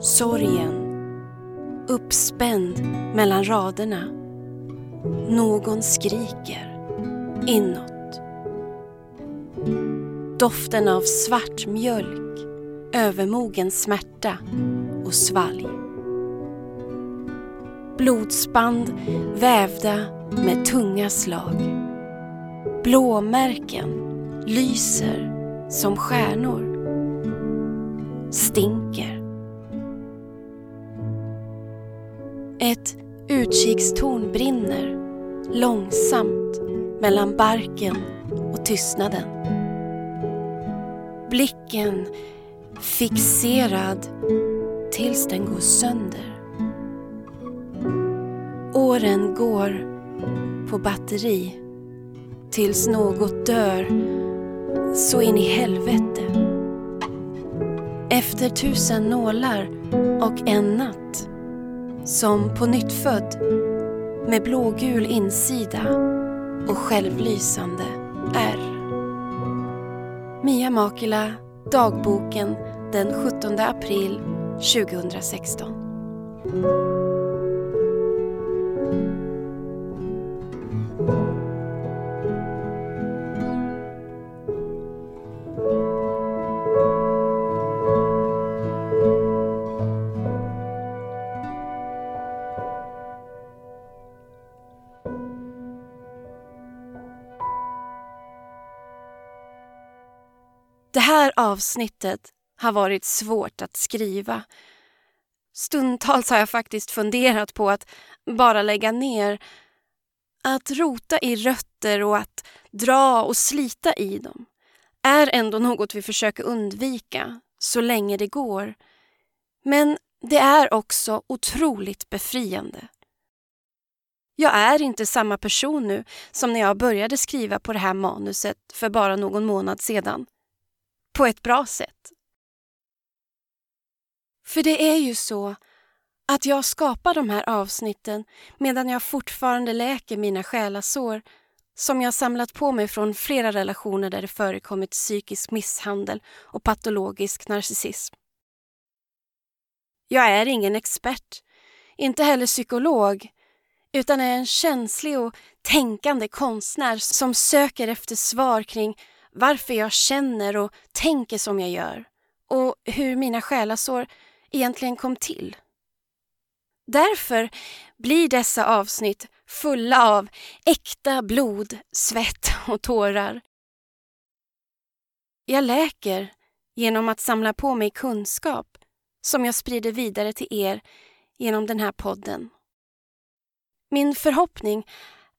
Sorgen uppspänd mellan raderna. Någon skriker inåt. Doften av svart mjölk, övermogen smärta och svalg. Blodsband vävda med tunga slag. Blåmärken lyser som stjärnor. Stinker. Ett utkikstorn brinner långsamt mellan barken och tystnaden. Blicken fixerad tills den går sönder. Åren går på batteri tills något dör så in i helvete. Efter tusen nålar och en natt som på nytt född med blågul insida och självlysande ärr. Mia Makila, dagboken den 17 april 2016. Avsnittet har varit svårt att skriva. Stundtals har jag faktiskt funderat på att bara lägga ner. Att rota i rötter och att dra och slita i dem är ändå något vi försöker undvika så länge det går. Men det är också otroligt befriande. Jag är inte samma person nu som när jag började skriva på det här manuset för bara någon månad sedan på ett bra sätt. För det är ju så att jag skapar de här avsnitten medan jag fortfarande läker mina själasår som jag samlat på mig från flera relationer där det förekommit psykisk misshandel och patologisk narcissism. Jag är ingen expert, inte heller psykolog, utan är en känslig och tänkande konstnär som söker efter svar kring varför jag känner och tänker som jag gör och hur mina själasår egentligen kom till. Därför blir dessa avsnitt fulla av äkta blod, svett och tårar. Jag läker genom att samla på mig kunskap som jag sprider vidare till er genom den här podden. Min förhoppning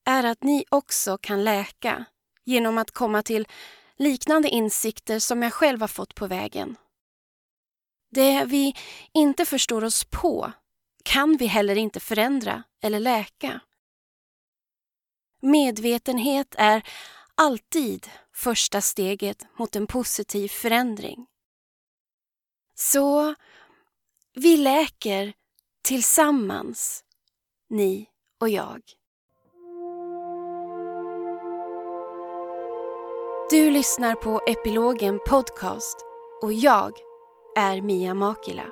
är att ni också kan läka genom att komma till liknande insikter som jag själv har fått på vägen. Det vi inte förstår oss på kan vi heller inte förändra eller läka. Medvetenhet är alltid första steget mot en positiv förändring. Så vi läker tillsammans, ni och jag. Du lyssnar på Epilogen Podcast och jag är Mia Makila.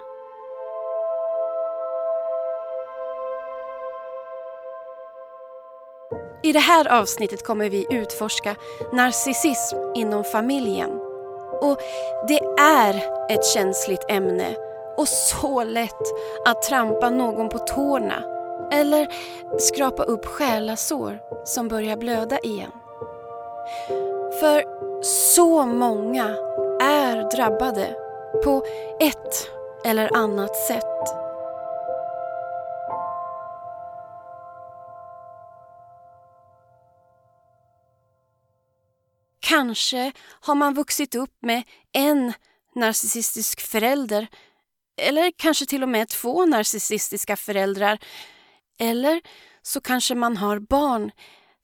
I det här avsnittet kommer vi utforska narcissism inom familjen. Och det är ett känsligt ämne och så lätt att trampa någon på tårna eller skrapa upp själasår som börjar blöda igen. För så många är drabbade på ett eller annat sätt. Kanske har man vuxit upp med en narcissistisk förälder eller kanske till och med två narcissistiska föräldrar. Eller så kanske man har barn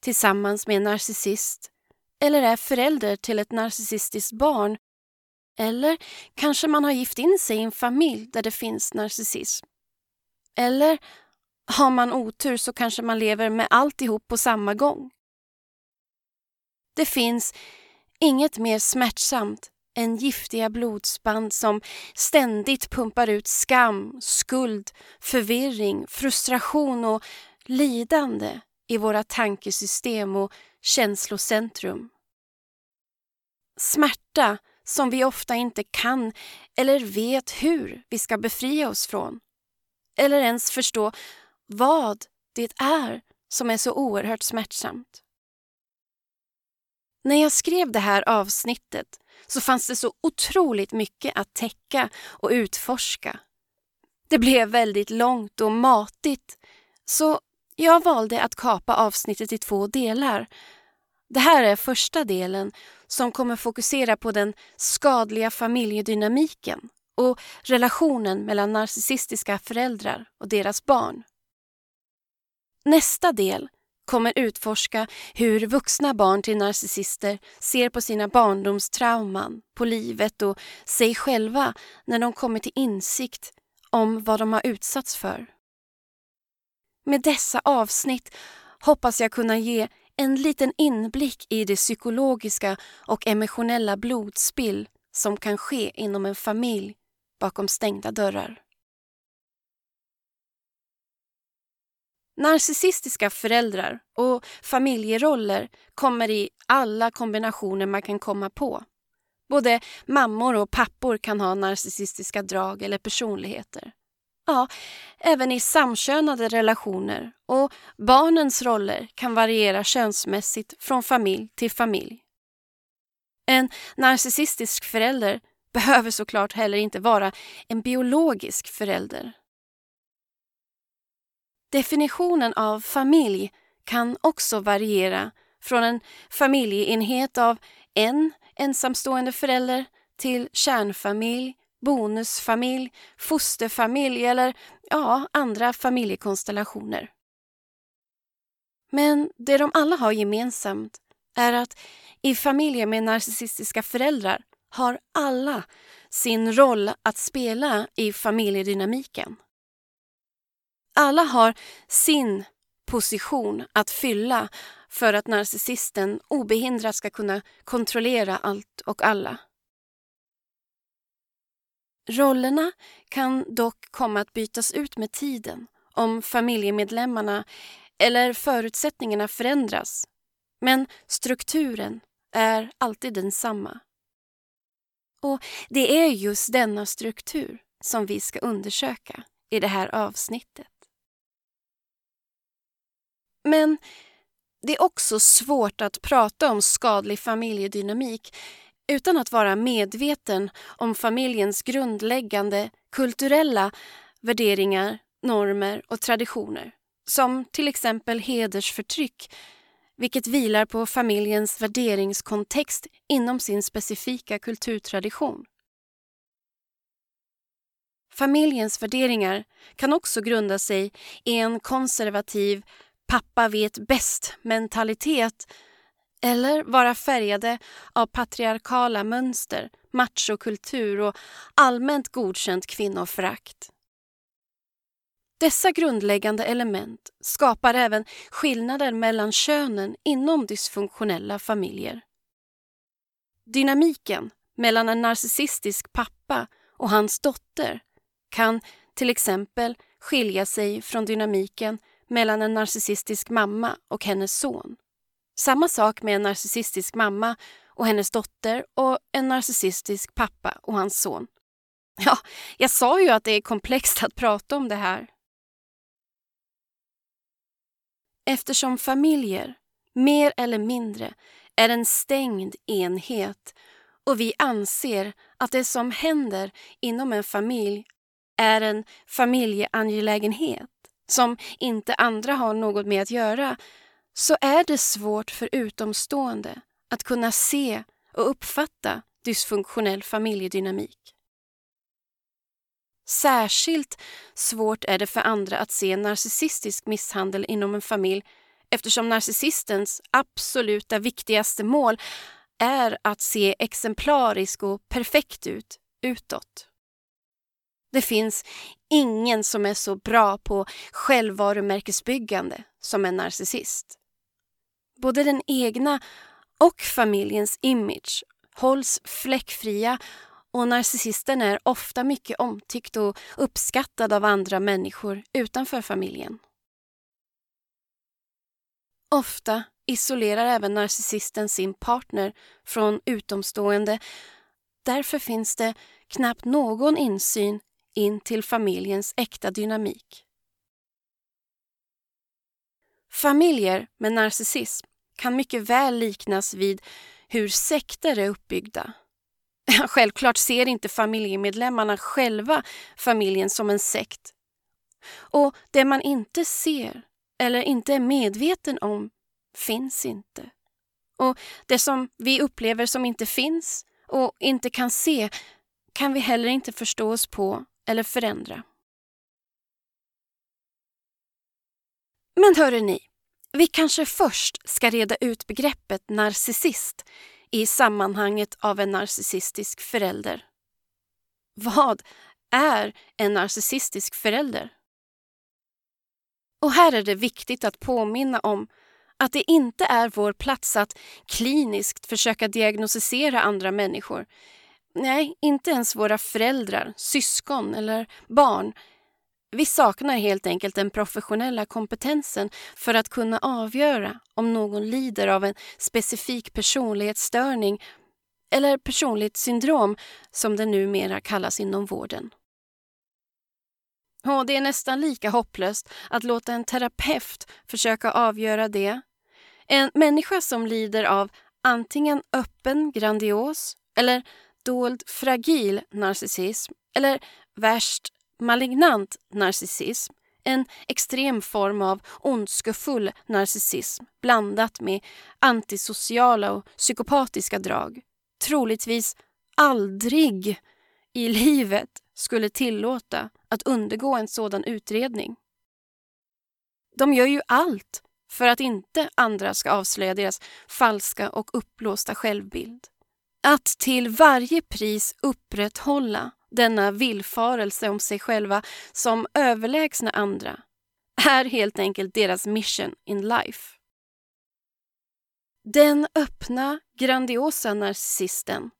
tillsammans med en narcissist eller är förälder till ett narcissistiskt barn. Eller kanske man har gift in sig i en familj där det finns narcissism. Eller har man otur så kanske man lever med alltihop på samma gång. Det finns inget mer smärtsamt än giftiga blodsband som ständigt pumpar ut skam, skuld, förvirring, frustration och lidande i våra tankesystem och känslocentrum. Smärta som vi ofta inte kan eller vet hur vi ska befria oss från. Eller ens förstå vad det är som är så oerhört smärtsamt. När jag skrev det här avsnittet så fanns det så otroligt mycket att täcka och utforska. Det blev väldigt långt och matigt så jag valde att kapa avsnittet i två delar. Det här är första delen som kommer fokusera på den skadliga familjedynamiken och relationen mellan narcissistiska föräldrar och deras barn. Nästa del kommer utforska hur vuxna barn till narcissister ser på sina barndomstrauman, på livet och sig själva när de kommer till insikt om vad de har utsatts för. Med dessa avsnitt hoppas jag kunna ge en liten inblick i det psykologiska och emotionella blodspill som kan ske inom en familj bakom stängda dörrar. Narcissistiska föräldrar och familjeroller kommer i alla kombinationer man kan komma på. Både mammor och pappor kan ha narcissistiska drag eller personligheter. Ja, även i samkönade relationer och barnens roller kan variera könsmässigt från familj till familj. En narcissistisk förälder behöver såklart heller inte vara en biologisk förälder. Definitionen av familj kan också variera från en familjeenhet av en ensamstående förälder till kärnfamilj, bonusfamilj, fosterfamilj eller ja, andra familjekonstellationer. Men det de alla har gemensamt är att i familjer med narcissistiska föräldrar har alla sin roll att spela i familjedynamiken. Alla har sin position att fylla för att narcissisten obehindrat ska kunna kontrollera allt och alla. Rollerna kan dock komma att bytas ut med tiden om familjemedlemmarna eller förutsättningarna förändras. Men strukturen är alltid densamma. Och det är just denna struktur som vi ska undersöka i det här avsnittet. Men det är också svårt att prata om skadlig familjedynamik utan att vara medveten om familjens grundläggande kulturella värderingar, normer och traditioner. Som till exempel hedersförtryck, vilket vilar på familjens värderingskontext inom sin specifika kulturtradition. Familjens värderingar kan också grunda sig i en konservativ pappa vet bäst-mentalitet eller vara färgade av patriarkala mönster, machokultur och allmänt godkänt kvinnoförakt. Dessa grundläggande element skapar även skillnader mellan könen inom dysfunktionella familjer. Dynamiken mellan en narcissistisk pappa och hans dotter kan till exempel skilja sig från dynamiken mellan en narcissistisk mamma och hennes son. Samma sak med en narcissistisk mamma och hennes dotter och en narcissistisk pappa och hans son. Ja, jag sa ju att det är komplext att prata om det här. Eftersom familjer, mer eller mindre, är en stängd enhet och vi anser att det som händer inom en familj är en familjeangelägenhet som inte andra har något med att göra så är det svårt för utomstående att kunna se och uppfatta dysfunktionell familjedynamik. Särskilt svårt är det för andra att se narcissistisk misshandel inom en familj eftersom narcissistens absoluta viktigaste mål är att se exemplarisk och perfekt ut utåt. Det finns ingen som är så bra på självvarumärkesbyggande som en narcissist. Både den egna och familjens image hålls fläckfria och narcissisten är ofta mycket omtyckt och uppskattad av andra människor utanför familjen. Ofta isolerar även narcissisten sin partner från utomstående. Därför finns det knappt någon insyn in till familjens äkta dynamik. Familjer med narcissism kan mycket väl liknas vid hur sekter är uppbyggda. Självklart ser inte familjemedlemmarna själva familjen som en sekt. Och det man inte ser eller inte är medveten om finns inte. Och det som vi upplever som inte finns och inte kan se kan vi heller inte förstå oss på eller förändra. Men hörrni! Vi kanske först ska reda ut begreppet narcissist i sammanhanget av en narcissistisk förälder. Vad är en narcissistisk förälder? Och här är det viktigt att påminna om att det inte är vår plats att kliniskt försöka diagnostisera andra människor. Nej, inte ens våra föräldrar, syskon eller barn. Vi saknar helt enkelt den professionella kompetensen för att kunna avgöra om någon lider av en specifik personlighetsstörning eller personlighetssyndrom som det numera kallas inom vården. Och det är nästan lika hopplöst att låta en terapeut försöka avgöra det. En människa som lider av antingen öppen grandios eller dold fragil narcissism eller värst malignant narcissism en extrem form av ondskefull narcissism blandat med antisociala och psykopatiska drag troligtvis aldrig i livet skulle tillåta att undergå en sådan utredning. De gör ju allt för att inte andra ska avslöja deras falska och uppblåsta självbild. Att till varje pris upprätthålla denna villfarelse om sig själva som överlägsna andra är helt enkelt deras mission in life. Den öppna, grandiosa narcissisten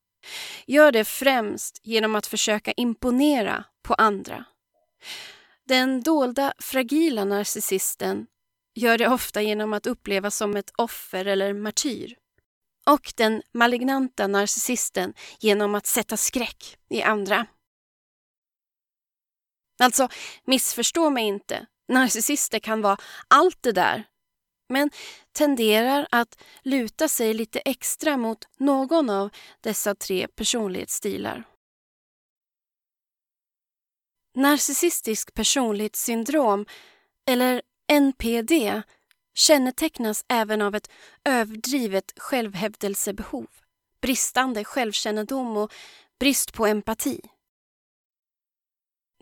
gör det främst genom att försöka imponera på andra. Den dolda, fragila narcissisten gör det ofta genom att upplevas som ett offer eller martyr. Och den malignanta narcissisten genom att sätta skräck i andra. Alltså, missförstå mig inte. Narcissister kan vara allt det där men tenderar att luta sig lite extra mot någon av dessa tre personlighetsstilar. Narcissistisk personlighetssyndrom, eller NPD, kännetecknas även av ett överdrivet självhävdelsebehov, bristande självkännedom och brist på empati.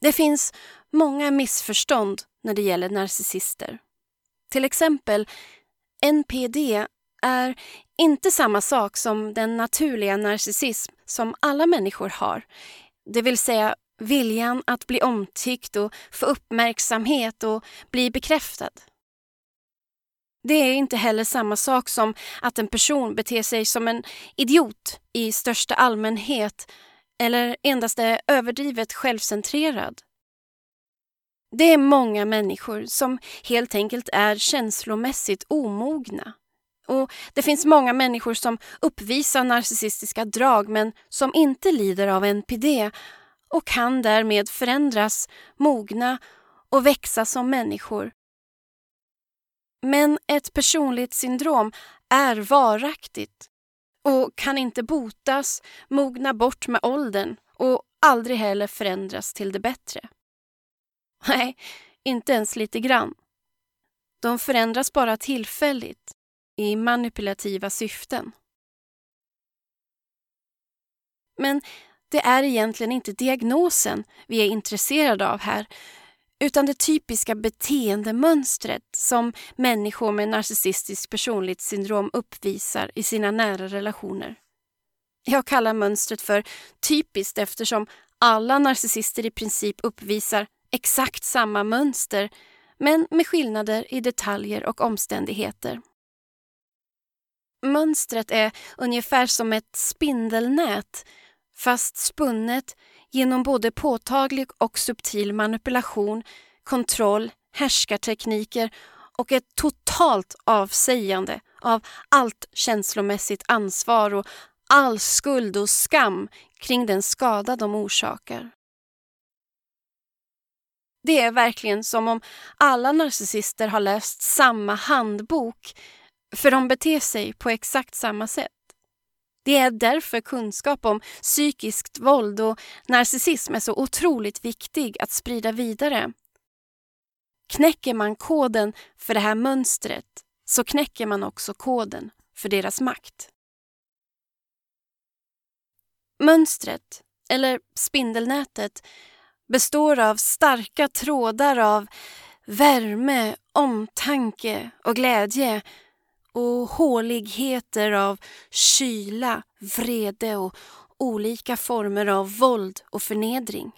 Det finns många missförstånd när det gäller narcissister. Till exempel, NPD är inte samma sak som den naturliga narcissism som alla människor har. Det vill säga viljan att bli omtyckt och få uppmärksamhet och bli bekräftad. Det är inte heller samma sak som att en person beter sig som en idiot i största allmänhet eller endast är överdrivet självcentrerad. Det är många människor som helt enkelt är känslomässigt omogna. Och Det finns många människor som uppvisar narcissistiska drag men som inte lider av NPD och kan därmed förändras, mogna och växa som människor. Men ett personlighetssyndrom är varaktigt och kan inte botas, mogna bort med åldern och aldrig heller förändras till det bättre. Nej, inte ens lite grann. De förändras bara tillfälligt i manipulativa syften. Men det är egentligen inte diagnosen vi är intresserade av här utan det typiska beteendemönstret som människor med narcissistiskt personlighetssyndrom uppvisar i sina nära relationer. Jag kallar mönstret för typiskt eftersom alla narcissister i princip uppvisar exakt samma mönster men med skillnader i detaljer och omständigheter. Mönstret är ungefär som ett spindelnät fast spunnet genom både påtaglig och subtil manipulation, kontroll, härskartekniker och ett totalt avsägande av allt känslomässigt ansvar och all skuld och skam kring den skada de orsakar. Det är verkligen som om alla narcissister har läst samma handbok för de beter sig på exakt samma sätt. Det är därför kunskap om psykiskt våld och narcissism är så otroligt viktig att sprida vidare. Knäcker man koden för det här mönstret så knäcker man också koden för deras makt. Mönstret, eller spindelnätet, består av starka trådar av värme, omtanke och glädje och håligheter av kyla, vrede och olika former av våld och förnedring.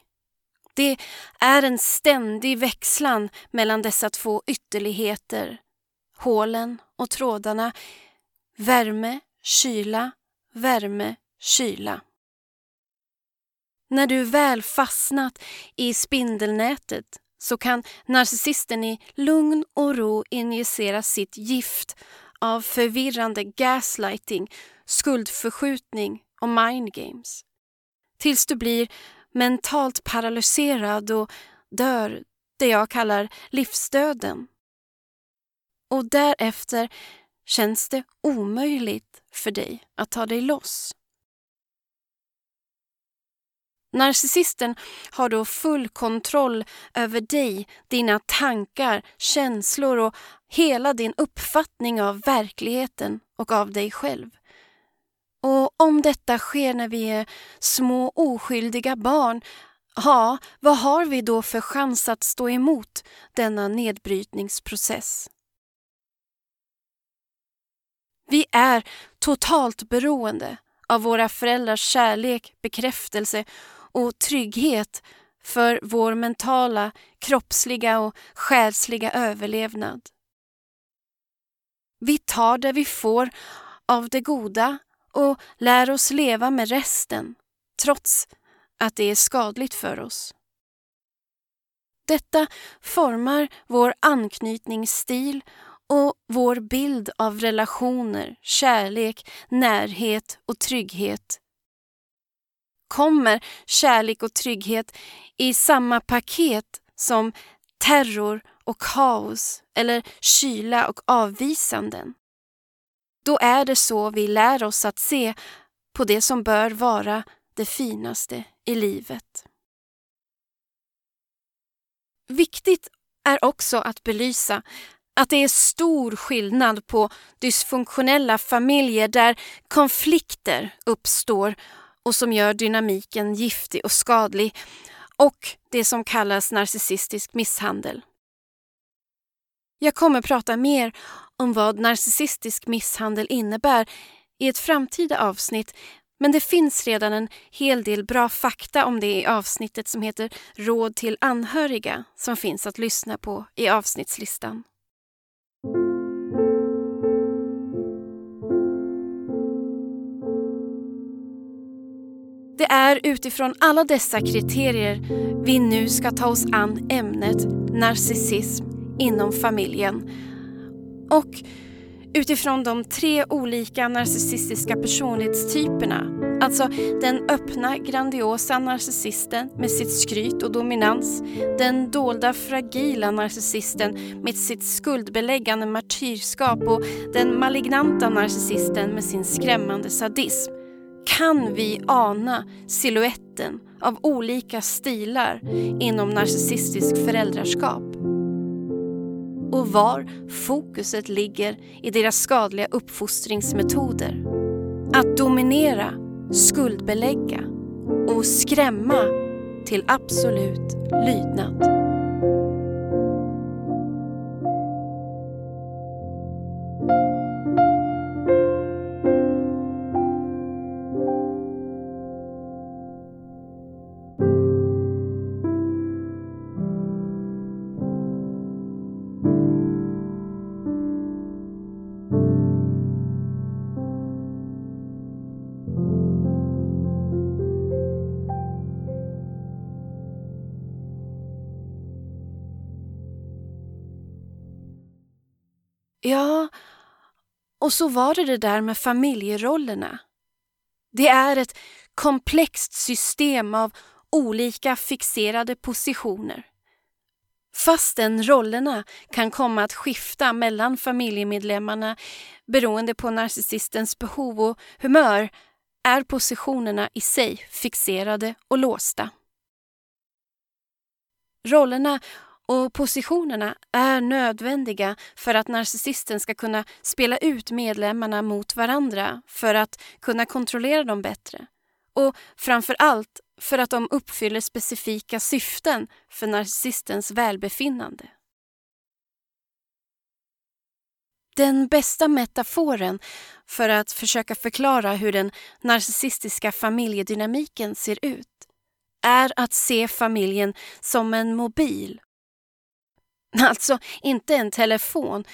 Det är en ständig växlan mellan dessa två ytterligheter, hålen och trådarna, värme, kyla, värme, kyla. När du väl fastnat i spindelnätet så kan narcissisten i lugn och ro injicera sitt gift av förvirrande gaslighting, skuldförskjutning och mindgames. Tills du blir mentalt paralyserad och dör det jag kallar livsdöden. Och därefter känns det omöjligt för dig att ta dig loss. Narcissisten har då full kontroll över dig, dina tankar, känslor och hela din uppfattning av verkligheten och av dig själv. Och om detta sker när vi är små oskyldiga barn, ja, vad har vi då för chans att stå emot denna nedbrytningsprocess? Vi är totalt beroende av våra föräldrars kärlek, bekräftelse och trygghet för vår mentala, kroppsliga och själsliga överlevnad. Vi tar det vi får av det goda och lär oss leva med resten, trots att det är skadligt för oss. Detta formar vår anknytningsstil och vår bild av relationer, kärlek, närhet och trygghet kommer kärlek och trygghet i samma paket som terror och kaos eller kyla och avvisanden. Då är det så vi lär oss att se på det som bör vara det finaste i livet. Viktigt är också att belysa att det är stor skillnad på dysfunktionella familjer där konflikter uppstår och som gör dynamiken giftig och skadlig och det som kallas narcissistisk misshandel. Jag kommer prata mer om vad narcissistisk misshandel innebär i ett framtida avsnitt men det finns redan en hel del bra fakta om det i avsnittet som heter Råd till anhöriga som finns att lyssna på i avsnittslistan. Det är utifrån alla dessa kriterier vi nu ska ta oss an ämnet narcissism inom familjen. Och utifrån de tre olika narcissistiska personlighetstyperna. Alltså den öppna grandiosa narcissisten med sitt skryt och dominans. Den dolda fragila narcissisten med sitt skuldbeläggande martyrskap och den malignanta narcissisten med sin skrämmande sadism kan vi ana siluetten av olika stilar inom narcissistisk föräldraskap. Och var fokuset ligger i deras skadliga uppfostringsmetoder. Att dominera, skuldbelägga och skrämma till absolut lydnad. Och så var det det där med familjerollerna. Det är ett komplext system av olika fixerade positioner. Fastän rollerna kan komma att skifta mellan familjemedlemmarna beroende på narcissistens behov och humör är positionerna i sig fixerade och låsta. Rollerna och positionerna är nödvändiga för att narcissisten ska kunna spela ut medlemmarna mot varandra för att kunna kontrollera dem bättre. Och framför allt för att de uppfyller specifika syften för narcissistens välbefinnande. Den bästa metaforen för att försöka förklara hur den narcissistiska familjedynamiken ser ut är att se familjen som en mobil. Alltså inte en telefon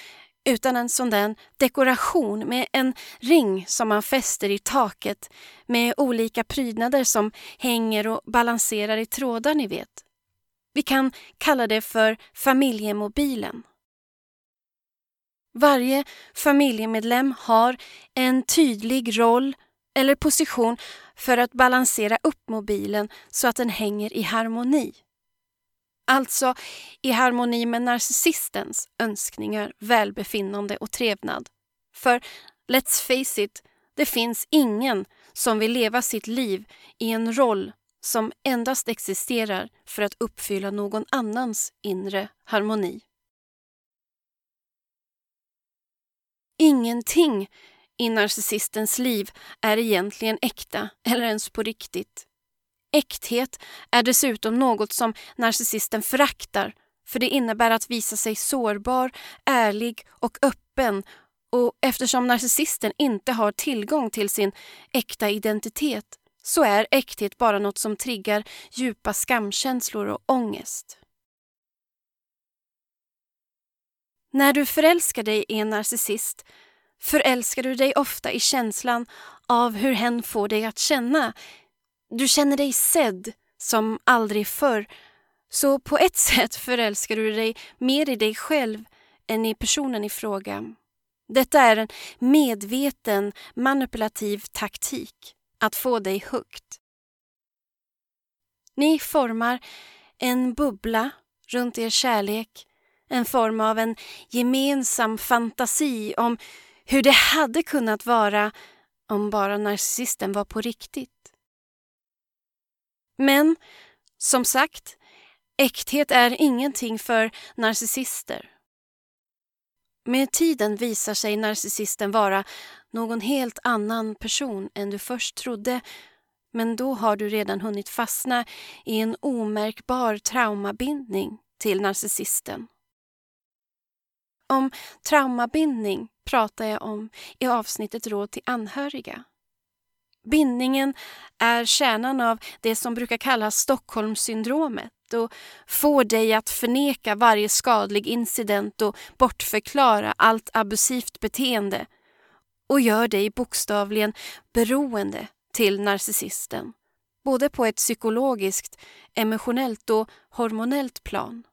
utan en sån där dekoration med en ring som man fäster i taket med olika prydnader som hänger och balanserar i trådar ni vet. Vi kan kalla det för familjemobilen. Varje familjemedlem har en tydlig roll eller position för att balansera upp mobilen så att den hänger i harmoni. Alltså i harmoni med narcissistens önskningar, välbefinnande och trevnad. För let's face it, det finns ingen som vill leva sitt liv i en roll som endast existerar för att uppfylla någon annans inre harmoni. Ingenting i narcissistens liv är egentligen äkta eller ens på riktigt. Äkthet är dessutom något som narcissisten föraktar för det innebär att visa sig sårbar, ärlig och öppen och eftersom narcissisten inte har tillgång till sin äkta identitet så är äkthet bara något som triggar djupa skamkänslor och ångest. När du förälskar dig i en narcissist förälskar du dig ofta i känslan av hur hen får dig att känna du känner dig sedd som aldrig förr. Så på ett sätt förälskar du dig mer i dig själv än i personen i fråga. Detta är en medveten manipulativ taktik att få dig högt. Ni formar en bubbla runt er kärlek, en form av en gemensam fantasi om hur det hade kunnat vara om bara narcissisten var på riktigt. Men som sagt, äkthet är ingenting för narcissister. Med tiden visar sig narcissisten vara någon helt annan person än du först trodde men då har du redan hunnit fastna i en omärkbar traumabindning till narcissisten. Om traumabindning pratar jag om i avsnittet Råd till anhöriga. Bindningen är kärnan av det som brukar kallas Stockholmssyndromet och får dig att förneka varje skadlig incident och bortförklara allt abusivt beteende och gör dig bokstavligen beroende till narcissisten, både på ett psykologiskt, emotionellt och hormonellt plan.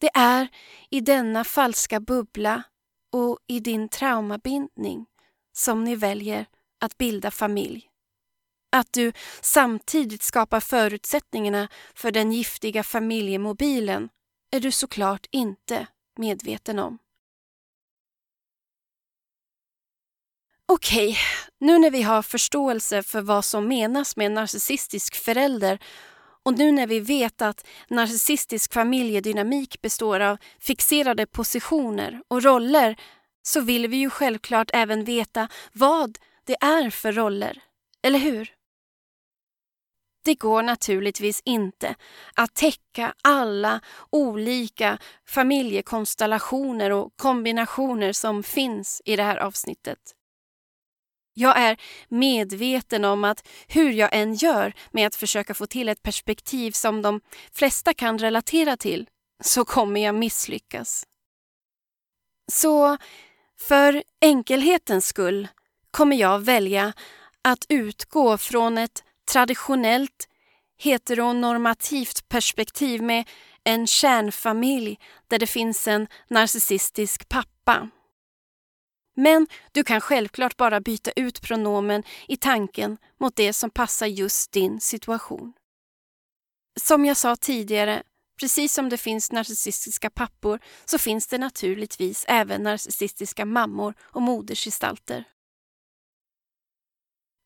Det är i denna falska bubbla och i din traumabindning som ni väljer att bilda familj. Att du samtidigt skapar förutsättningarna för den giftiga familjemobilen är du såklart inte medveten om. Okej, nu när vi har förståelse för vad som menas med en narcissistisk förälder och nu när vi vet att narcissistisk familjedynamik består av fixerade positioner och roller så vill vi ju självklart även veta vad det är för roller, eller hur? Det går naturligtvis inte att täcka alla olika familjekonstellationer och kombinationer som finns i det här avsnittet. Jag är medveten om att hur jag än gör med att försöka få till ett perspektiv som de flesta kan relatera till så kommer jag misslyckas. Så för enkelhetens skull kommer jag välja att utgå från ett traditionellt heteronormativt perspektiv med en kärnfamilj där det finns en narcissistisk pappa. Men du kan självklart bara byta ut pronomen i tanken mot det som passar just din situation. Som jag sa tidigare, precis som det finns narcissistiska pappor så finns det naturligtvis även narcissistiska mammor och modersgestalter.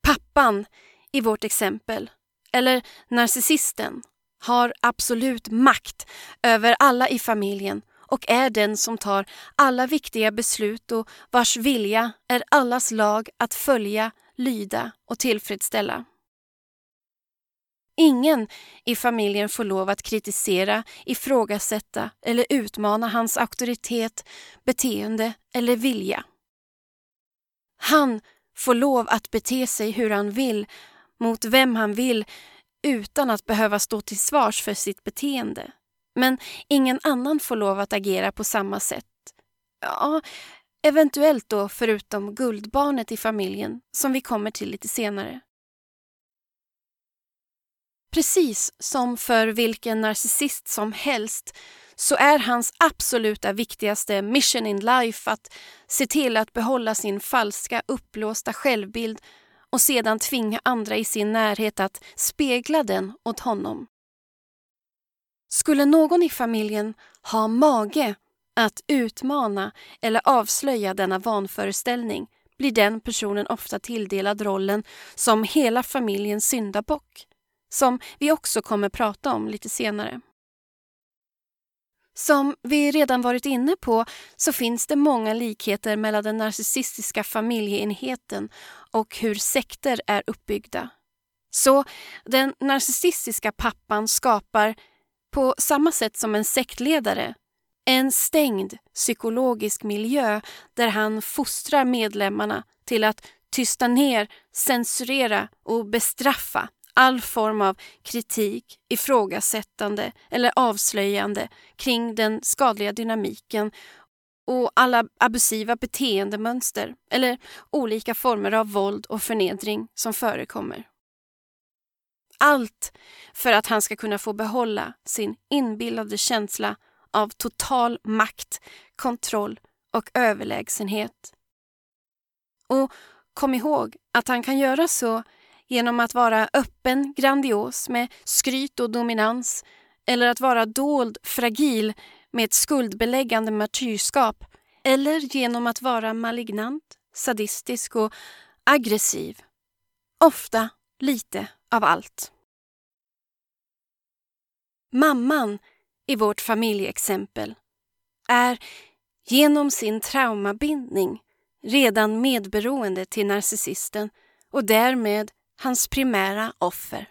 Pappan i vårt exempel, eller narcissisten, har absolut makt över alla i familjen och är den som tar alla viktiga beslut och vars vilja är allas lag att följa, lyda och tillfredsställa. Ingen i familjen får lov att kritisera, ifrågasätta eller utmana hans auktoritet, beteende eller vilja. Han får lov att bete sig hur han vill, mot vem han vill utan att behöva stå till svars för sitt beteende. Men ingen annan får lov att agera på samma sätt. Ja, eventuellt då förutom guldbarnet i familjen som vi kommer till lite senare. Precis som för vilken narcissist som helst så är hans absoluta viktigaste mission in life att se till att behålla sin falska uppblåsta självbild och sedan tvinga andra i sin närhet att spegla den åt honom. Skulle någon i familjen ha mage att utmana eller avslöja denna vanföreställning blir den personen ofta tilldelad rollen som hela familjens syndabock, som vi också kommer prata om lite senare. Som vi redan varit inne på så finns det många likheter mellan den narcissistiska familjeenheten och hur sekter är uppbyggda. Så den narcissistiska pappan skapar, på samma sätt som en sektledare, en stängd psykologisk miljö där han fostrar medlemmarna till att tysta ner, censurera och bestraffa all form av kritik, ifrågasättande eller avslöjande kring den skadliga dynamiken och alla abusiva beteendemönster eller olika former av våld och förnedring som förekommer. Allt för att han ska kunna få behålla sin inbillade känsla av total makt, kontroll och överlägsenhet. Och kom ihåg att han kan göra så genom att vara öppen, grandios med skryt och dominans eller att vara dold, fragil med ett skuldbeläggande martyrskap eller genom att vara malignant, sadistisk och aggressiv. Ofta lite av allt. Mamman i vårt familjeexempel är genom sin traumabindning redan medberoende till narcissisten och därmed hans primära offer.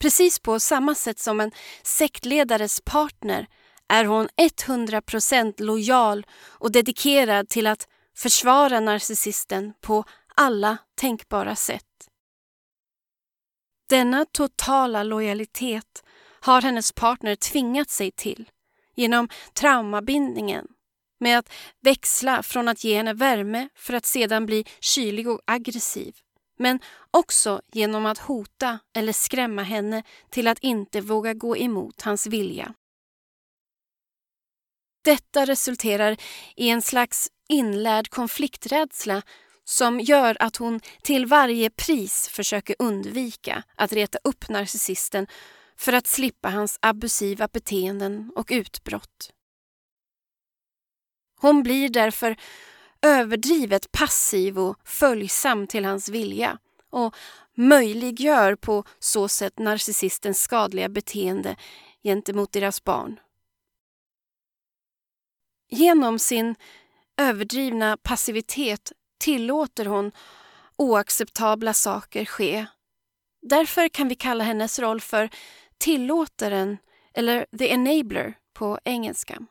Precis på samma sätt som en sektledares partner är hon 100% lojal och dedikerad till att försvara narcissisten på alla tänkbara sätt. Denna totala lojalitet har hennes partner tvingat sig till genom traumabindningen med att växla från att ge henne värme för att sedan bli kylig och aggressiv men också genom att hota eller skrämma henne till att inte våga gå emot hans vilja. Detta resulterar i en slags inlärd konflikträdsla som gör att hon till varje pris försöker undvika att reta upp narcissisten för att slippa hans abusiva beteenden och utbrott. Hon blir därför överdrivet passiv och följsam till hans vilja och möjliggör på så sätt narcissistens skadliga beteende gentemot deras barn. Genom sin överdrivna passivitet tillåter hon oacceptabla saker ske. Därför kan vi kalla hennes roll för tillåtaren eller the enabler på engelska.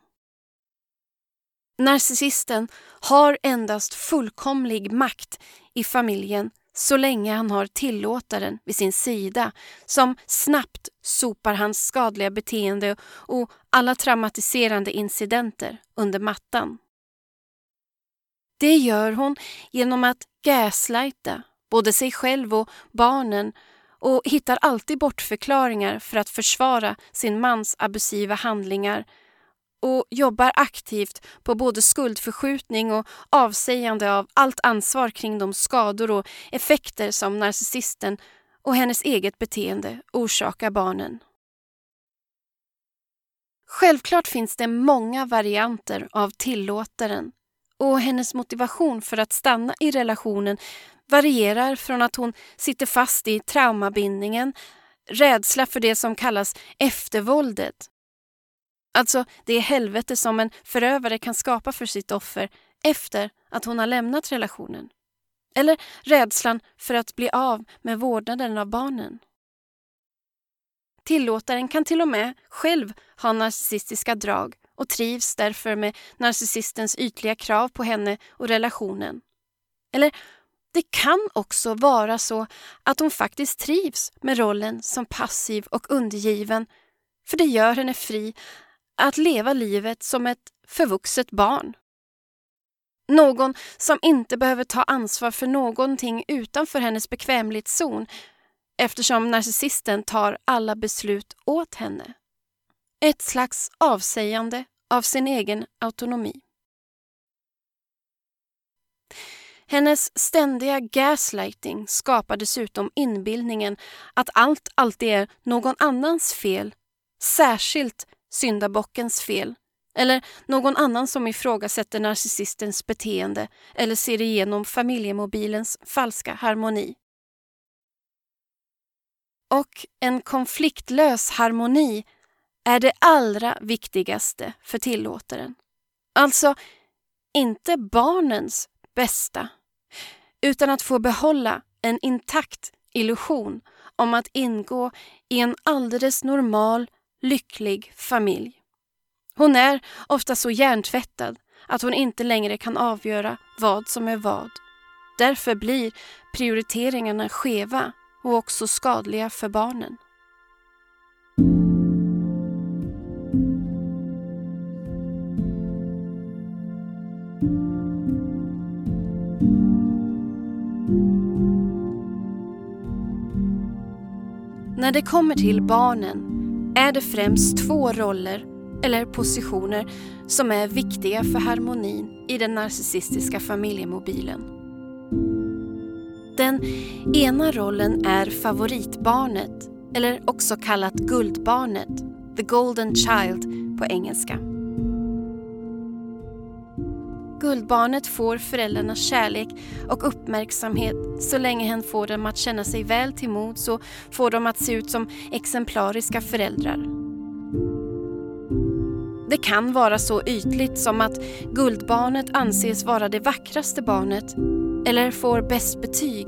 Narcissisten har endast fullkomlig makt i familjen så länge han har tillåtaren vid sin sida som snabbt sopar hans skadliga beteende och alla traumatiserande incidenter under mattan. Det gör hon genom att gaslighta både sig själv och barnen och hittar alltid bortförklaringar för att försvara sin mans abusiva handlingar och jobbar aktivt på både skuldförskjutning och avsägande av allt ansvar kring de skador och effekter som narcissisten och hennes eget beteende orsakar barnen. Självklart finns det många varianter av tillåtaren och hennes motivation för att stanna i relationen varierar från att hon sitter fast i traumabindningen, rädsla för det som kallas eftervåldet. Alltså det helvete som en förövare kan skapa för sitt offer efter att hon har lämnat relationen. Eller rädslan för att bli av med vårdnaden av barnen. Tillåtaren kan till och med själv ha narcissistiska drag och trivs därför med narcissistens ytliga krav på henne och relationen. Eller det kan också vara så att hon faktiskt trivs med rollen som passiv och undergiven för det gör henne fri att leva livet som ett förvuxet barn. Någon som inte behöver ta ansvar för någonting utanför hennes bekvämlighetszon eftersom narcissisten tar alla beslut åt henne. Ett slags avsägande av sin egen autonomi. Hennes ständiga gaslighting skapar dessutom inbildningen att allt alltid är någon annans fel, särskilt syndabockens fel eller någon annan som ifrågasätter narcissistens beteende eller ser igenom familjemobilens falska harmoni. Och en konfliktlös harmoni är det allra viktigaste för tillåtaren. Alltså, inte barnens bästa, utan att få behålla en intakt illusion om att ingå i en alldeles normal, lycklig familj. Hon är ofta så hjärntvättad att hon inte längre kan avgöra vad som är vad. Därför blir prioriteringarna skeva och också skadliga för barnen. När det kommer till barnen är det främst två roller eller positioner som är viktiga för harmonin i den narcissistiska familjemobilen. Den ena rollen är favoritbarnet, eller också kallat guldbarnet, the golden child på engelska. Guldbarnet får föräldrarnas kärlek och uppmärksamhet så länge hen får dem att känna sig väl till mods och får dem att se ut som exemplariska föräldrar. Det kan vara så ytligt som att guldbarnet anses vara det vackraste barnet eller får bäst betyg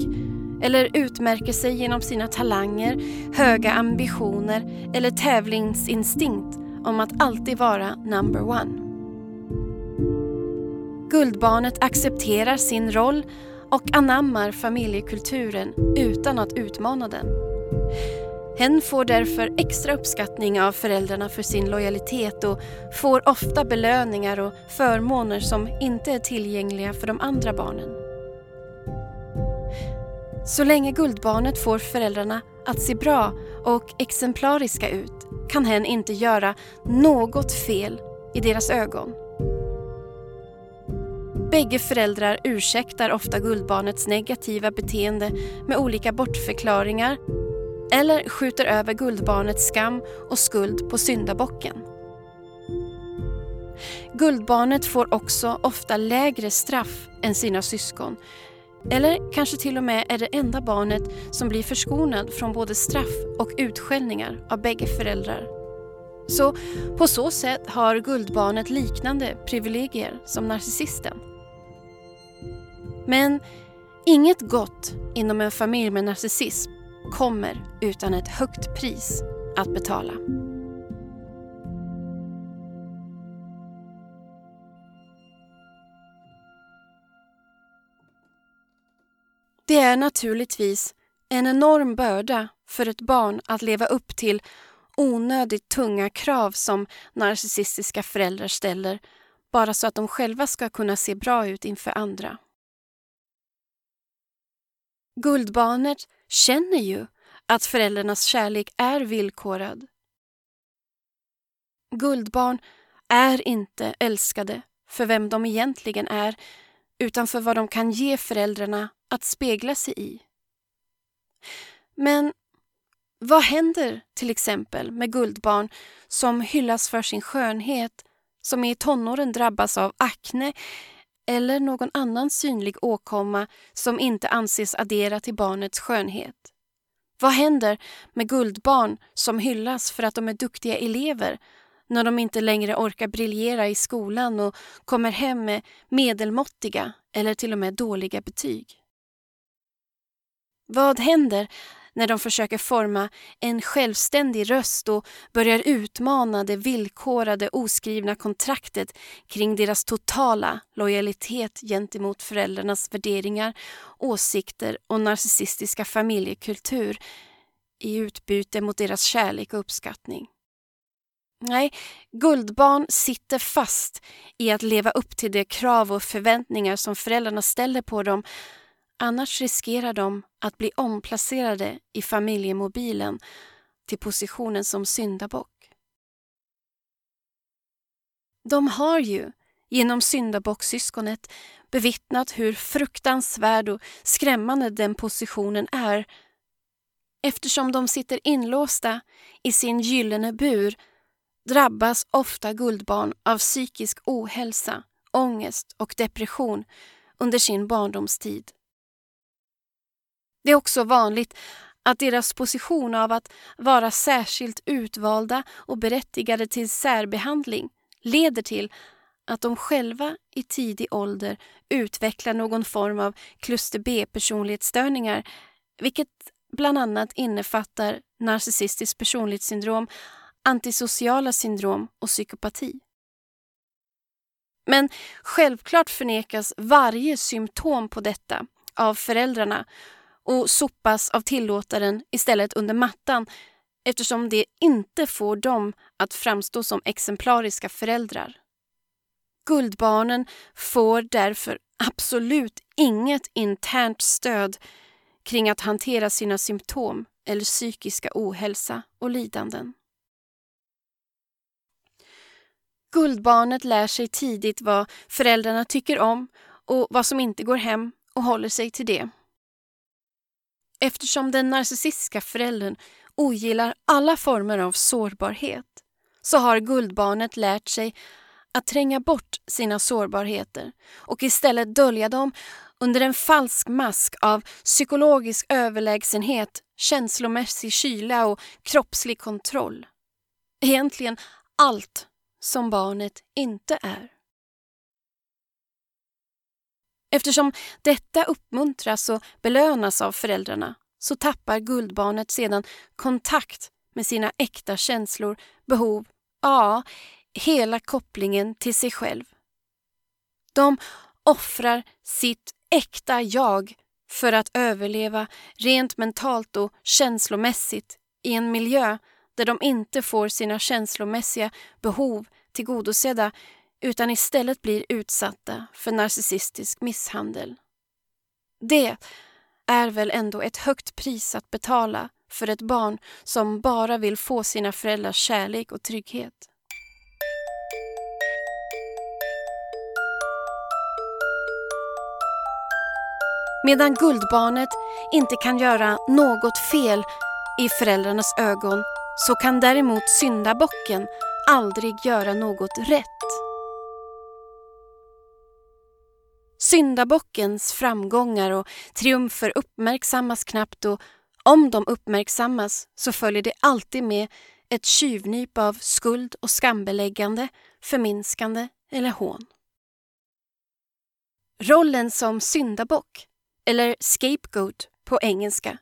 eller utmärker sig genom sina talanger, höga ambitioner eller tävlingsinstinkt om att alltid vara number one. Guldbarnet accepterar sin roll och anammar familjekulturen utan att utmana den. Hen får därför extra uppskattning av föräldrarna för sin lojalitet och får ofta belöningar och förmåner som inte är tillgängliga för de andra barnen. Så länge guldbarnet får föräldrarna att se bra och exemplariska ut kan hen inte göra något fel i deras ögon. Bägge föräldrar ursäktar ofta guldbarnets negativa beteende med olika bortförklaringar eller skjuter över guldbarnets skam och skuld på syndabocken. Guldbarnet får också ofta lägre straff än sina syskon eller kanske till och med är det enda barnet som blir förskonad från både straff och utskällningar av bägge föräldrar. Så på så sätt har guldbarnet liknande privilegier som narcissisten. Men inget gott inom en familj med narcissism kommer utan ett högt pris att betala. Det är naturligtvis en enorm börda för ett barn att leva upp till onödigt tunga krav som narcissistiska föräldrar ställer bara så att de själva ska kunna se bra ut inför andra. Guldbarnet känner ju att föräldrarnas kärlek är villkorad. Guldbarn är inte älskade för vem de egentligen är utan för vad de kan ge föräldrarna att spegla sig i. Men vad händer till exempel med guldbarn som hyllas för sin skönhet, som i tonåren drabbas av akne eller någon annan synlig åkomma som inte anses addera till barnets skönhet? Vad händer med guldbarn som hyllas för att de är duktiga elever när de inte längre orkar briljera i skolan och kommer hem med medelmåttiga eller till och med dåliga betyg? Vad händer när de försöker forma en självständig röst och börjar utmana det villkorade oskrivna kontraktet kring deras totala lojalitet gentemot föräldrarnas värderingar, åsikter och narcissistiska familjekultur i utbyte mot deras kärlek och uppskattning. Nej, guldbarn sitter fast i att leva upp till de krav och förväntningar som föräldrarna ställer på dem Annars riskerar de att bli omplacerade i familjemobilen till positionen som syndabock. De har ju genom syndabocksyskonet bevittnat hur fruktansvärd och skrämmande den positionen är eftersom de sitter inlåsta i sin gyllene bur drabbas ofta guldbarn av psykisk ohälsa, ångest och depression under sin barndomstid. Det är också vanligt att deras position av att vara särskilt utvalda och berättigade till särbehandling leder till att de själva i tidig ålder utvecklar någon form av kluster B-personlighetsstörningar vilket bland annat innefattar narcissistiskt personlighetssyndrom, antisociala syndrom och psykopati. Men självklart förnekas varje symptom på detta av föräldrarna och sopas av tillåtaren istället under mattan eftersom det inte får dem att framstå som exemplariska föräldrar. Guldbarnen får därför absolut inget internt stöd kring att hantera sina symptom eller psykiska ohälsa och lidanden. Guldbarnet lär sig tidigt vad föräldrarna tycker om och vad som inte går hem och håller sig till det. Eftersom den narcissistiska föräldern ogillar alla former av sårbarhet så har guldbarnet lärt sig att tränga bort sina sårbarheter och istället dölja dem under en falsk mask av psykologisk överlägsenhet, känslomässig kyla och kroppslig kontroll. Egentligen allt som barnet inte är. Eftersom detta uppmuntras och belönas av föräldrarna så tappar guldbarnet sedan kontakt med sina äkta känslor, behov, ja, hela kopplingen till sig själv. De offrar sitt äkta jag för att överleva rent mentalt och känslomässigt i en miljö där de inte får sina känslomässiga behov tillgodosedda utan istället blir utsatta för narcissistisk misshandel. Det är väl ändå ett högt pris att betala för ett barn som bara vill få sina föräldrars kärlek och trygghet. Medan guldbarnet inte kan göra något fel i föräldrarnas ögon så kan däremot syndabocken aldrig göra något rätt. Syndabockens framgångar och triumfer uppmärksammas knappt och om de uppmärksammas så följer det alltid med ett tjuvnyp av skuld och skambeläggande, förminskande eller hån. Rollen som syndabock, eller scapegoat på engelska,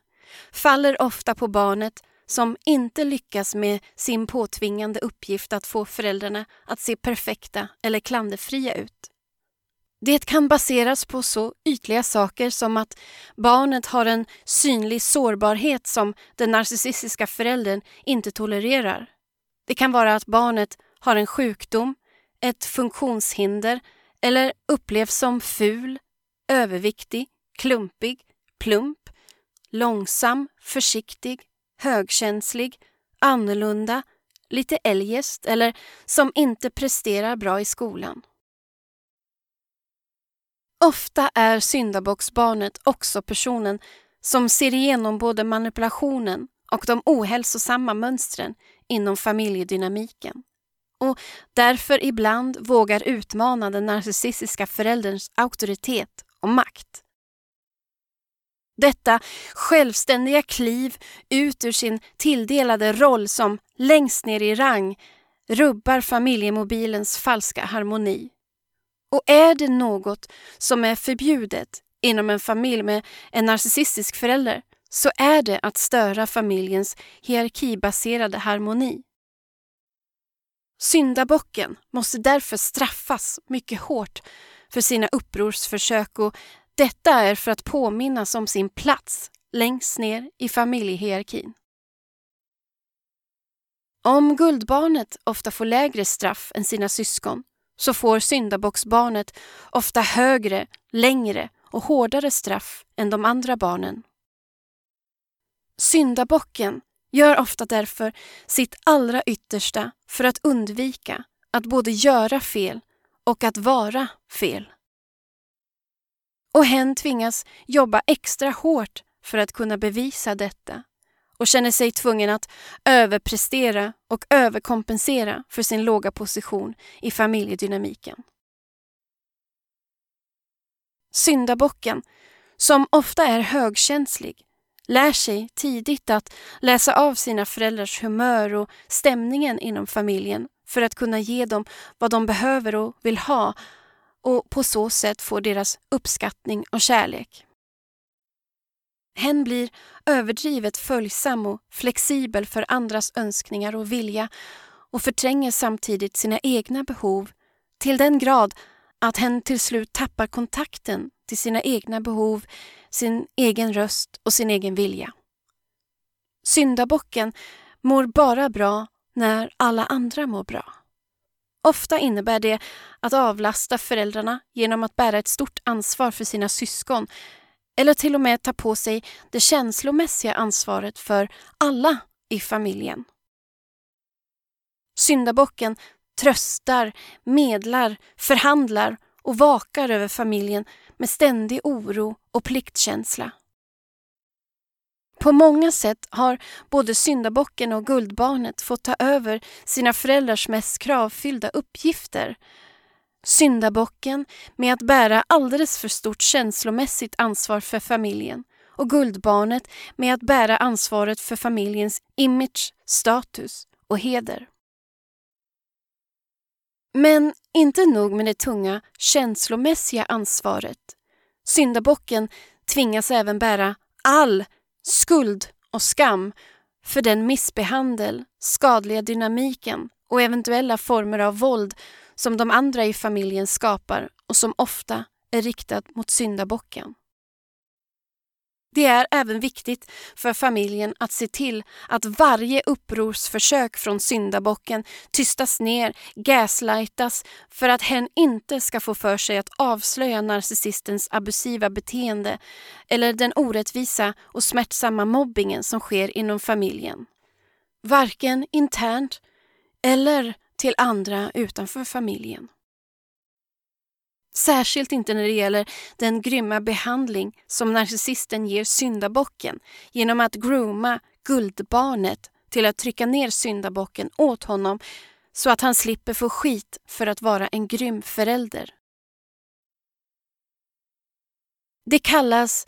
faller ofta på barnet som inte lyckas med sin påtvingande uppgift att få föräldrarna att se perfekta eller klanderfria ut. Det kan baseras på så ytliga saker som att barnet har en synlig sårbarhet som den narcissistiska föräldern inte tolererar. Det kan vara att barnet har en sjukdom, ett funktionshinder eller upplevs som ful, överviktig, klumpig, plump, långsam, försiktig, högkänslig, annorlunda, lite eljest eller som inte presterar bra i skolan. Ofta är syndabocksbarnet också personen som ser igenom både manipulationen och de ohälsosamma mönstren inom familjedynamiken och därför ibland vågar utmana den narcissistiska förälderns auktoritet och makt. Detta självständiga kliv ut ur sin tilldelade roll som längst ner i rang rubbar familjemobilens falska harmoni. Och är det något som är förbjudet inom en familj med en narcissistisk förälder så är det att störa familjens hierarkibaserade harmoni. Syndabocken måste därför straffas mycket hårt för sina upprorsförsök och detta är för att påminnas om sin plats längst ner i familjehierarkin. Om guldbarnet ofta får lägre straff än sina syskon så får syndabocksbarnet ofta högre, längre och hårdare straff än de andra barnen. Syndabocken gör ofta därför sitt allra yttersta för att undvika att både göra fel och att vara fel. Och hen tvingas jobba extra hårt för att kunna bevisa detta och känner sig tvungen att överprestera och överkompensera för sin låga position i familjedynamiken. Syndabocken, som ofta är högkänslig, lär sig tidigt att läsa av sina föräldrars humör och stämningen inom familjen för att kunna ge dem vad de behöver och vill ha och på så sätt få deras uppskattning och kärlek. Hen blir överdrivet följsam och flexibel för andras önskningar och vilja och förtränger samtidigt sina egna behov till den grad att hen till slut tappar kontakten till sina egna behov, sin egen röst och sin egen vilja. Syndabocken mår bara bra när alla andra mår bra. Ofta innebär det att avlasta föräldrarna genom att bära ett stort ansvar för sina syskon eller till och med ta på sig det känslomässiga ansvaret för alla i familjen. Syndabocken tröstar, medlar, förhandlar och vakar över familjen med ständig oro och pliktkänsla. På många sätt har både syndabocken och guldbarnet fått ta över sina föräldrars mest kravfyllda uppgifter. Syndabocken med att bära alldeles för stort känslomässigt ansvar för familjen och guldbarnet med att bära ansvaret för familjens image, status och heder. Men inte nog med det tunga känslomässiga ansvaret. Syndabocken tvingas även bära all skuld och skam för den missbehandel, skadliga dynamiken och eventuella former av våld som de andra i familjen skapar och som ofta är riktad mot syndabocken. Det är även viktigt för familjen att se till att varje upprorsförsök från syndabocken tystas ner, gaslightas för att hen inte ska få för sig att avslöja narcissistens abusiva beteende eller den orättvisa och smärtsamma mobbingen som sker inom familjen. Varken internt eller till andra utanför familjen. Särskilt inte när det gäller den grymma behandling som narcissisten ger syndabocken genom att grooma guldbarnet till att trycka ner syndabocken åt honom så att han slipper få skit för att vara en grym förälder. Det kallas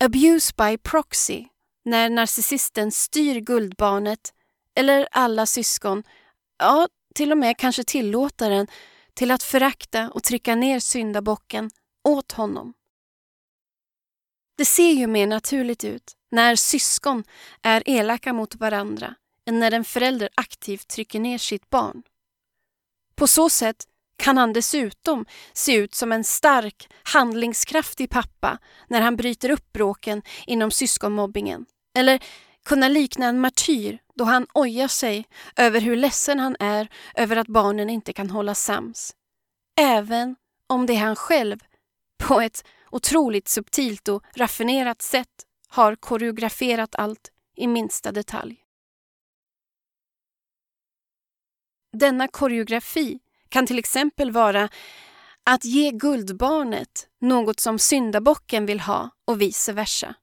abuse by proxy när narcissisten styr guldbarnet eller alla syskon, ja till och med kanske tillåta den till att förakta och trycka ner syndabocken åt honom. Det ser ju mer naturligt ut när syskon är elaka mot varandra än när en förälder aktivt trycker ner sitt barn. På så sätt kan han dessutom se ut som en stark, handlingskraftig pappa när han bryter upp bråken inom syskonmobbingen eller kunna likna en martyr då han ojar sig över hur ledsen han är över att barnen inte kan hålla sams. Även om det är han själv på ett otroligt subtilt och raffinerat sätt har koreograferat allt i minsta detalj. Denna koreografi kan till exempel vara att ge guldbarnet något som syndabocken vill ha och vice versa.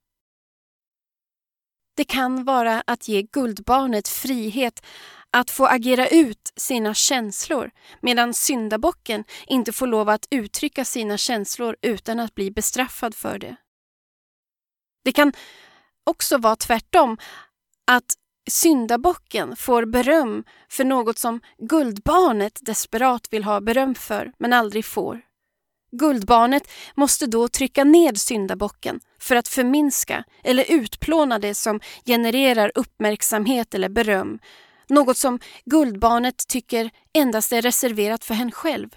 Det kan vara att ge guldbarnet frihet att få agera ut sina känslor medan syndabocken inte får lov att uttrycka sina känslor utan att bli bestraffad för det. Det kan också vara tvärtom, att syndabocken får beröm för något som guldbarnet desperat vill ha beröm för men aldrig får. Guldbarnet måste då trycka ned syndabocken för att förminska eller utplåna det som genererar uppmärksamhet eller beröm. Något som guldbarnet tycker endast är reserverat för henne själv.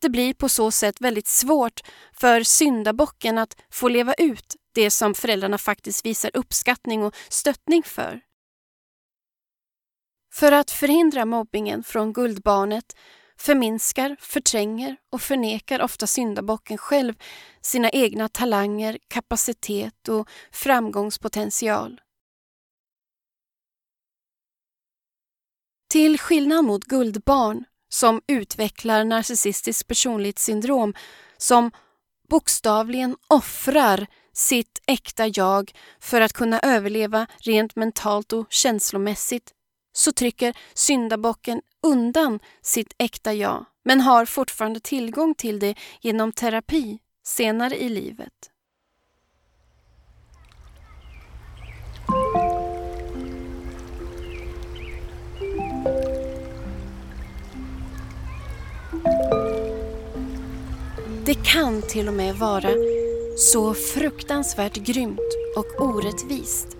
Det blir på så sätt väldigt svårt för syndabocken att få leva ut det som föräldrarna faktiskt visar uppskattning och stöttning för. För att förhindra mobbingen från guldbarnet förminskar, förtränger och förnekar ofta syndabocken själv sina egna talanger, kapacitet och framgångspotential. Till skillnad mot guldbarn som utvecklar narcissistiskt personlighetssyndrom som bokstavligen offrar sitt äkta jag för att kunna överleva rent mentalt och känslomässigt så trycker syndabocken undan sitt äkta jag men har fortfarande tillgång till det genom terapi senare i livet. Det kan till och med vara så fruktansvärt grymt och orättvist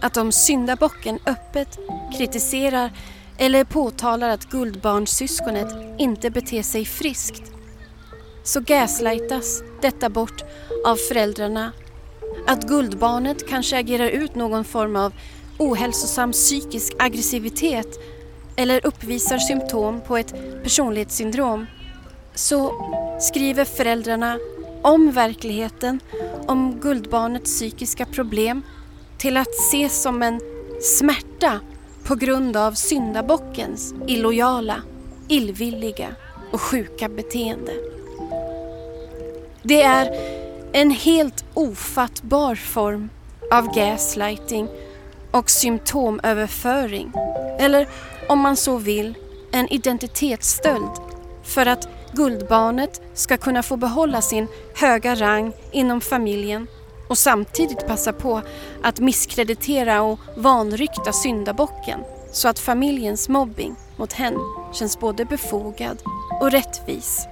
att om syndabocken öppet kritiserar eller påtalar att guldbarnssyskonet inte beter sig friskt så gaslightas detta bort av föräldrarna. Att guldbarnet kanske agerar ut någon form av ohälsosam psykisk aggressivitet eller uppvisar symptom på ett personlighetssyndrom så skriver föräldrarna om verkligheten, om guldbarnets psykiska problem till att ses som en smärta på grund av syndabockens illojala, illvilliga och sjuka beteende. Det är en helt ofattbar form av gaslighting och symptomöverföring. Eller om man så vill, en identitetsstöld för att guldbarnet ska kunna få behålla sin höga rang inom familjen och samtidigt passa på att misskreditera och vanrykta syndabocken så att familjens mobbing mot henne känns både befogad och rättvis.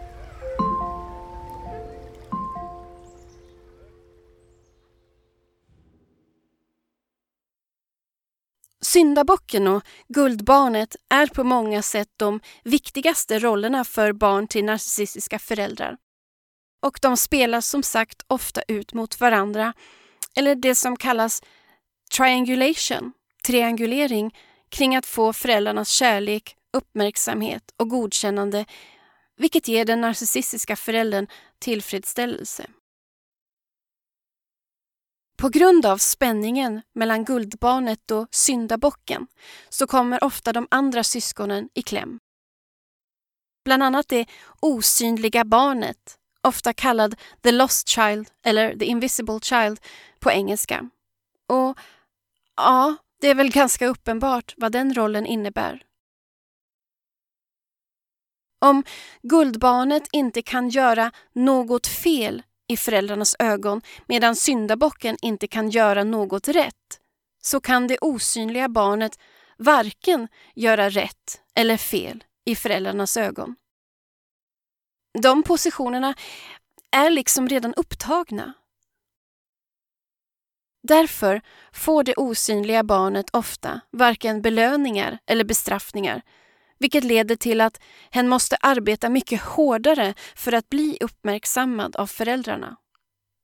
Syndabocken och Guldbarnet är på många sätt de viktigaste rollerna för barn till narcissistiska föräldrar. Och de spelas som sagt ofta ut mot varandra, eller det som kallas triangulation, triangulering, kring att få föräldrarnas kärlek, uppmärksamhet och godkännande, vilket ger den narcissistiska föräldern tillfredsställelse. På grund av spänningen mellan guldbarnet och syndabocken så kommer ofta de andra syskonen i kläm. Bland annat det osynliga barnet, ofta kallad the lost child eller the invisible child på engelska. Och ja, det är väl ganska uppenbart vad den rollen innebär. Om guldbarnet inte kan göra något fel i föräldrarnas ögon medan syndabocken inte kan göra något rätt så kan det osynliga barnet varken göra rätt eller fel i föräldrarnas ögon. De positionerna är liksom redan upptagna. Därför får det osynliga barnet ofta varken belöningar eller bestraffningar vilket leder till att hen måste arbeta mycket hårdare för att bli uppmärksammad av föräldrarna.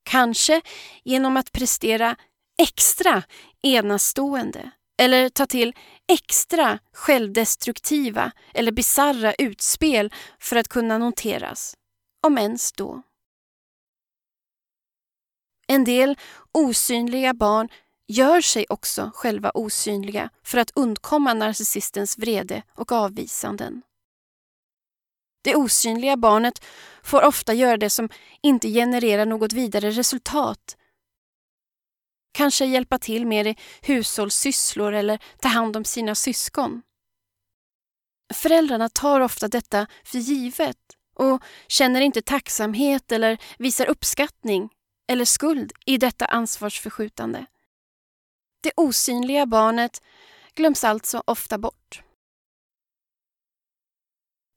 Kanske genom att prestera extra enastående eller ta till extra självdestruktiva eller bizarra utspel för att kunna noteras, om ens då. En del osynliga barn gör sig också själva osynliga för att undkomma narcissistens vrede och avvisanden. Det osynliga barnet får ofta göra det som inte genererar något vidare resultat. Kanske hjälpa till med hushållssysslor eller ta hand om sina syskon. Föräldrarna tar ofta detta för givet och känner inte tacksamhet eller visar uppskattning eller skuld i detta ansvarsförskjutande. Det osynliga barnet glöms alltså ofta bort.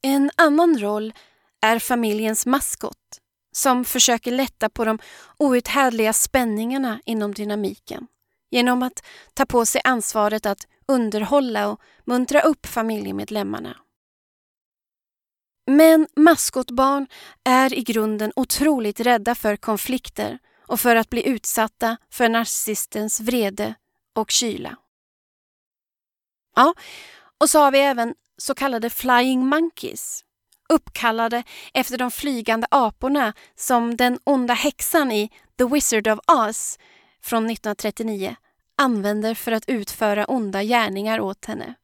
En annan roll är familjens maskot som försöker lätta på de outhärdliga spänningarna inom dynamiken genom att ta på sig ansvaret att underhålla och muntra upp familjemedlemmarna. Men maskotbarn är i grunden otroligt rädda för konflikter och för att bli utsatta för narcissistens vrede och kyla. Ja, och så har vi även så kallade flying monkeys uppkallade efter de flygande aporna som den onda häxan i The Wizard of Oz från 1939 använder för att utföra onda gärningar åt henne.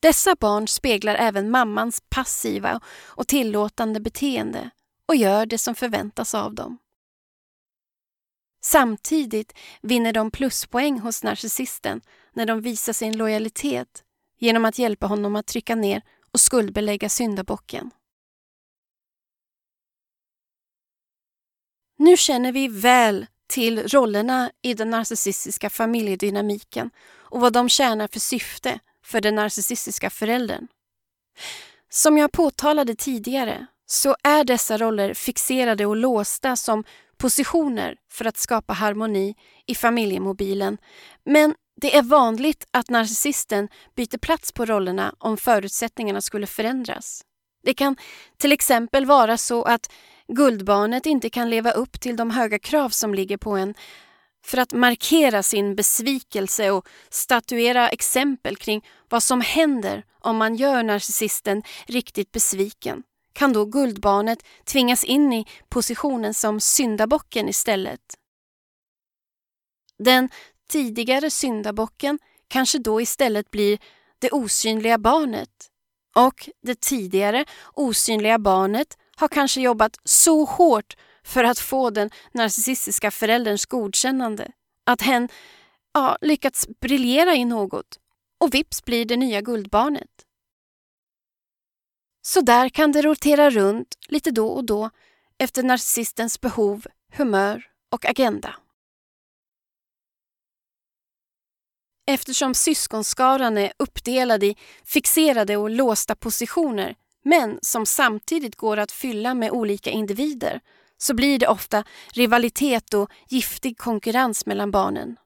Dessa barn speglar även mammans passiva och tillåtande beteende och gör det som förväntas av dem. Samtidigt vinner de pluspoäng hos narcissisten när de visar sin lojalitet genom att hjälpa honom att trycka ner och skuldbelägga syndabocken. Nu känner vi väl till rollerna i den narcissistiska familjedynamiken och vad de tjänar för syfte för den narcissistiska föräldern. Som jag påtalade tidigare så är dessa roller fixerade och låsta som positioner för att skapa harmoni i familjemobilen men det är vanligt att narcissisten byter plats på rollerna om förutsättningarna skulle förändras. Det kan till exempel vara så att guldbarnet inte kan leva upp till de höga krav som ligger på en för att markera sin besvikelse och statuera exempel kring vad som händer om man gör narcissisten riktigt besviken kan då guldbarnet tvingas in i positionen som syndabocken istället. Den tidigare syndabocken kanske då istället blir det osynliga barnet och det tidigare osynliga barnet har kanske jobbat så hårt för att få den narcissistiska förälderns godkännande att hen ja, lyckats briljera i något och vips blir det nya guldbarnet. Så där kan det rotera runt lite då och då efter narcissistens behov, humör och agenda. Eftersom syskonskaran är uppdelad i fixerade och låsta positioner men som samtidigt går att fylla med olika individer så blir det ofta rivalitet och giftig konkurrens mellan barnen.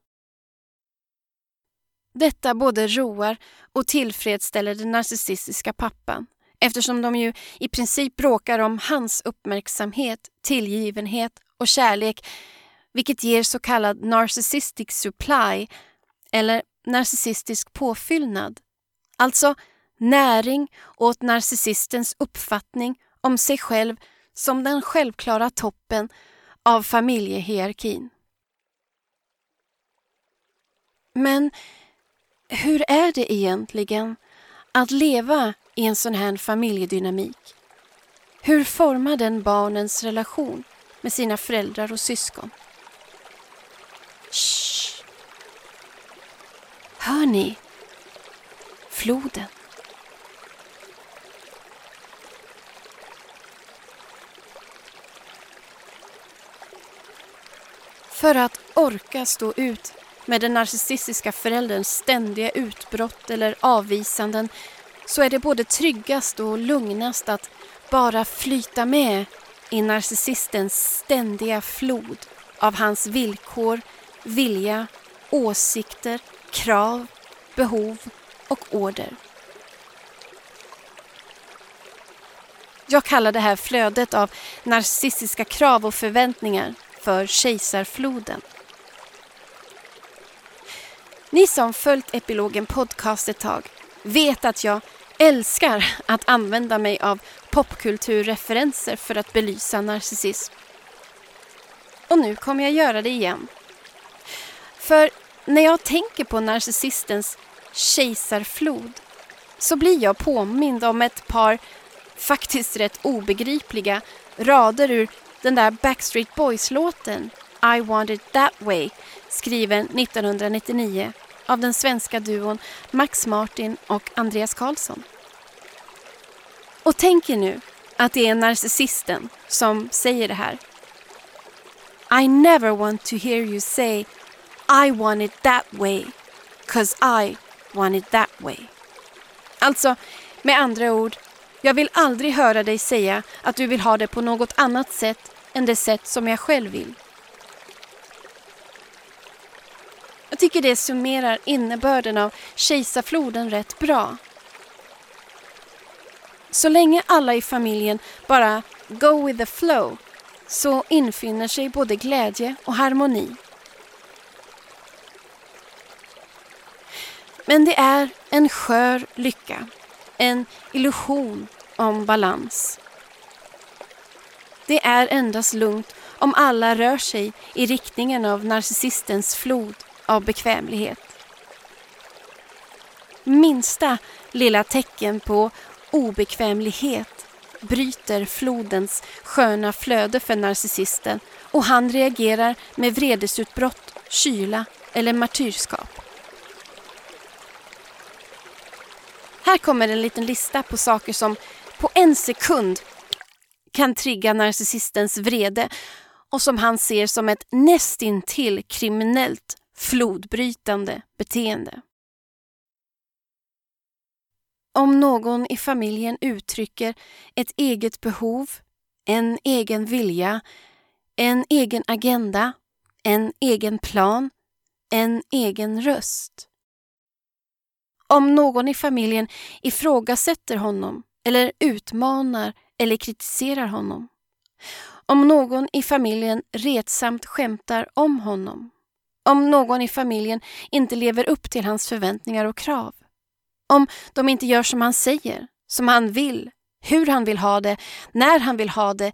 Detta både roar och tillfredsställer den narcissistiska pappan eftersom de ju i princip bråkar om hans uppmärksamhet, tillgivenhet och kärlek vilket ger så kallad narcissistic supply eller narcissistisk påfyllnad. Alltså näring åt narcissistens uppfattning om sig själv som den självklara toppen av familjehierarkin. Men hur är det egentligen att leva i en sån här familjedynamik? Hur formar den barnens relation med sina föräldrar och syskon? Shh. Hör ni? Floden. För att orka stå ut med den narcissistiska förälderns ständiga utbrott eller avvisanden så är det både tryggast och lugnast att bara flyta med i narcissistens ständiga flod av hans villkor, vilja, åsikter, krav, behov och order. Jag kallar det här flödet av narcissistiska krav och förväntningar för kejsarfloden. Ni som följt Epilogen Podcast ett tag vet att jag älskar att använda mig av popkulturreferenser för att belysa narcissism. Och nu kommer jag göra det igen. För när jag tänker på narcissistens kejsarflod så blir jag påmind om ett par faktiskt rätt obegripliga rader ur den där Backstreet Boys-låten I want it that way skriven 1999 av den svenska duon Max Martin och Andreas Karlsson. Och tänk er nu att det är narcissisten som säger det här. I never want to hear you say i want it that way, cause I want it that way. Alltså, med andra ord, jag vill aldrig höra dig säga att du vill ha det på något annat sätt än det sätt som jag själv vill. Jag tycker det summerar innebörden av kejsarfloden rätt bra. Så länge alla i familjen bara go with the flow så infinner sig både glädje och harmoni. Men det är en skör lycka, en illusion om balans. Det är endast lugnt om alla rör sig i riktningen av narcissistens flod av bekvämlighet. Minsta lilla tecken på obekvämlighet bryter flodens sköna flöde för narcissisten och han reagerar med vredesutbrott, kyla eller martyrskap. Här kommer en liten lista på saker som på en sekund kan trigga narcissistens vrede och som han ser som ett nästintill kriminellt flodbrytande beteende. Om någon i familjen uttrycker ett eget behov, en egen vilja, en egen agenda, en egen plan, en egen röst. Om någon i familjen ifrågasätter honom eller utmanar eller kritiserar honom. Om någon i familjen retsamt skämtar om honom. Om någon i familjen inte lever upp till hans förväntningar och krav. Om de inte gör som han säger, som han vill, hur han vill ha det, när han vill ha det,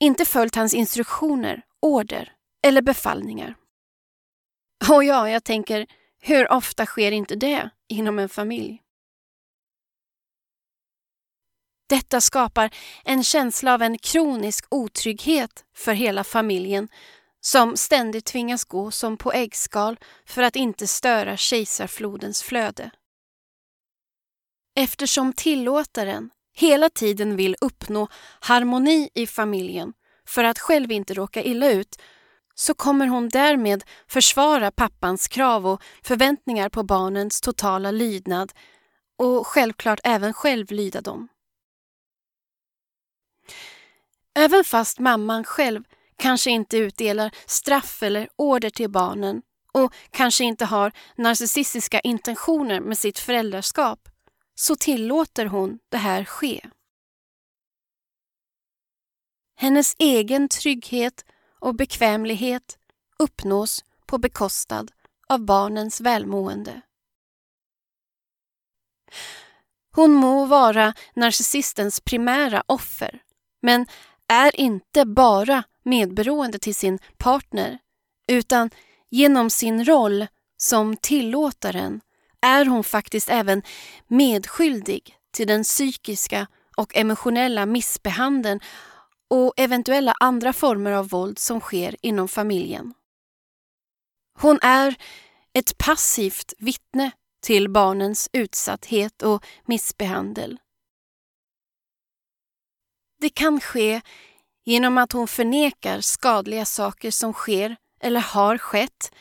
inte följt hans instruktioner, order eller befallningar. Och ja, jag tänker, hur ofta sker inte det inom en familj? Detta skapar en känsla av en kronisk otrygghet för hela familjen som ständigt tvingas gå som på äggskal för att inte störa kejsarflodens flöde. Eftersom tillåtaren hela tiden vill uppnå harmoni i familjen för att själv inte råka illa ut så kommer hon därmed försvara pappans krav och förväntningar på barnens totala lydnad och självklart även själv lyda dem. Även fast mamman själv kanske inte utdelar straff eller order till barnen och kanske inte har narcissistiska intentioner med sitt föräldraskap så tillåter hon det här ske. Hennes egen trygghet och bekvämlighet uppnås på bekostnad av barnens välmående. Hon må vara narcissistens primära offer men är inte bara medberoende till sin partner utan genom sin roll som tillåtaren är hon faktiskt även medskyldig till den psykiska och emotionella missbehandeln och eventuella andra former av våld som sker inom familjen. Hon är ett passivt vittne till barnens utsatthet och missbehandel. Det kan ske genom att hon förnekar skadliga saker som sker eller har skett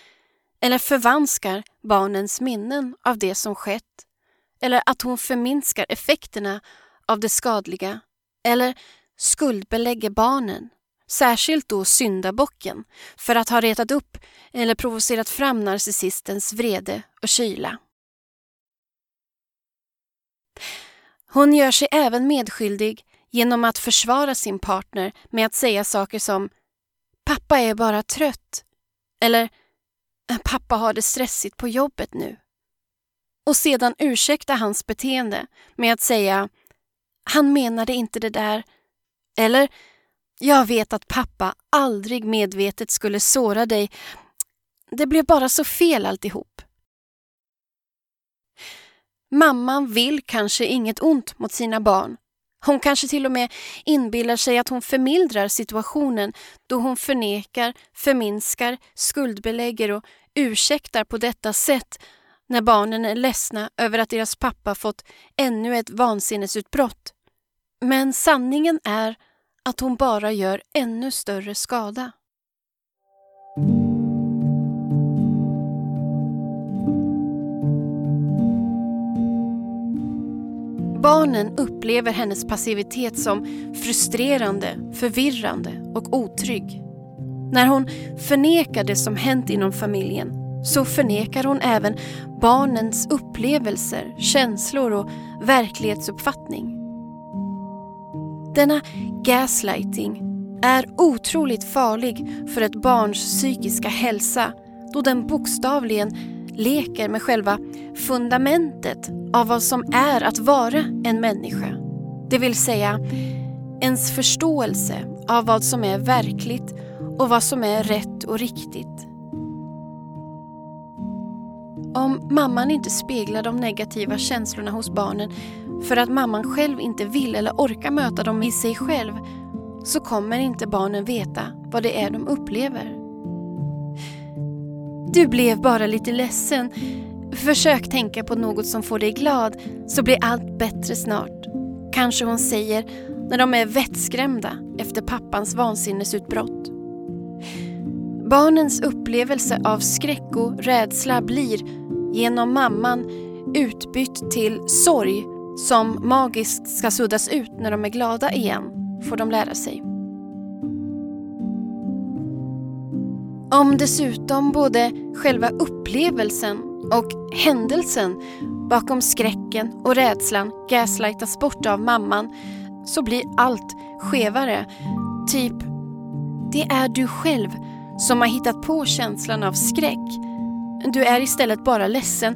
eller förvanskar barnens minnen av det som skett eller att hon förminskar effekterna av det skadliga eller skuldbelägger barnen, särskilt då syndabocken, för att ha retat upp eller provocerat fram narcissistens vrede och kyla. Hon gör sig även medskyldig genom att försvara sin partner med att säga saker som “pappa är bara trött” eller “pappa har det stressigt på jobbet nu” och sedan ursäkta hans beteende med att säga “han menade inte det där” eller Jag vet att pappa aldrig medvetet skulle såra dig. Det blev bara så fel alltihop. Mamman vill kanske inget ont mot sina barn. Hon kanske till och med inbillar sig att hon förmildrar situationen då hon förnekar, förminskar, skuldbelägger och ursäktar på detta sätt när barnen är ledsna över att deras pappa fått ännu ett vansinnesutbrott. Men sanningen är att hon bara gör ännu större skada. Barnen upplever hennes passivitet som frustrerande, förvirrande och otrygg. När hon förnekar det som hänt inom familjen så förnekar hon även barnens upplevelser, känslor och verklighetsuppfattning. Denna gaslighting är otroligt farlig för ett barns psykiska hälsa då den bokstavligen leker med själva fundamentet av vad som är att vara en människa. Det vill säga ens förståelse av vad som är verkligt och vad som är rätt och riktigt. Om mamman inte speglar de negativa känslorna hos barnen för att mamman själv inte vill eller orkar möta dem i sig själv så kommer inte barnen veta vad det är de upplever. Du blev bara lite ledsen. Försök tänka på något som får dig glad så blir allt bättre snart. Kanske hon säger när de är vettskrämda efter pappans vansinnesutbrott. Barnens upplevelse av skräck och rädsla blir genom mamman utbytt till sorg som magiskt ska suddas ut när de är glada igen, får de lära sig. Om dessutom både själva upplevelsen och händelsen bakom skräcken och rädslan gaslightas bort av mamman så blir allt skevare. Typ, det är du själv som har hittat på känslan av skräck. Du är istället bara ledsen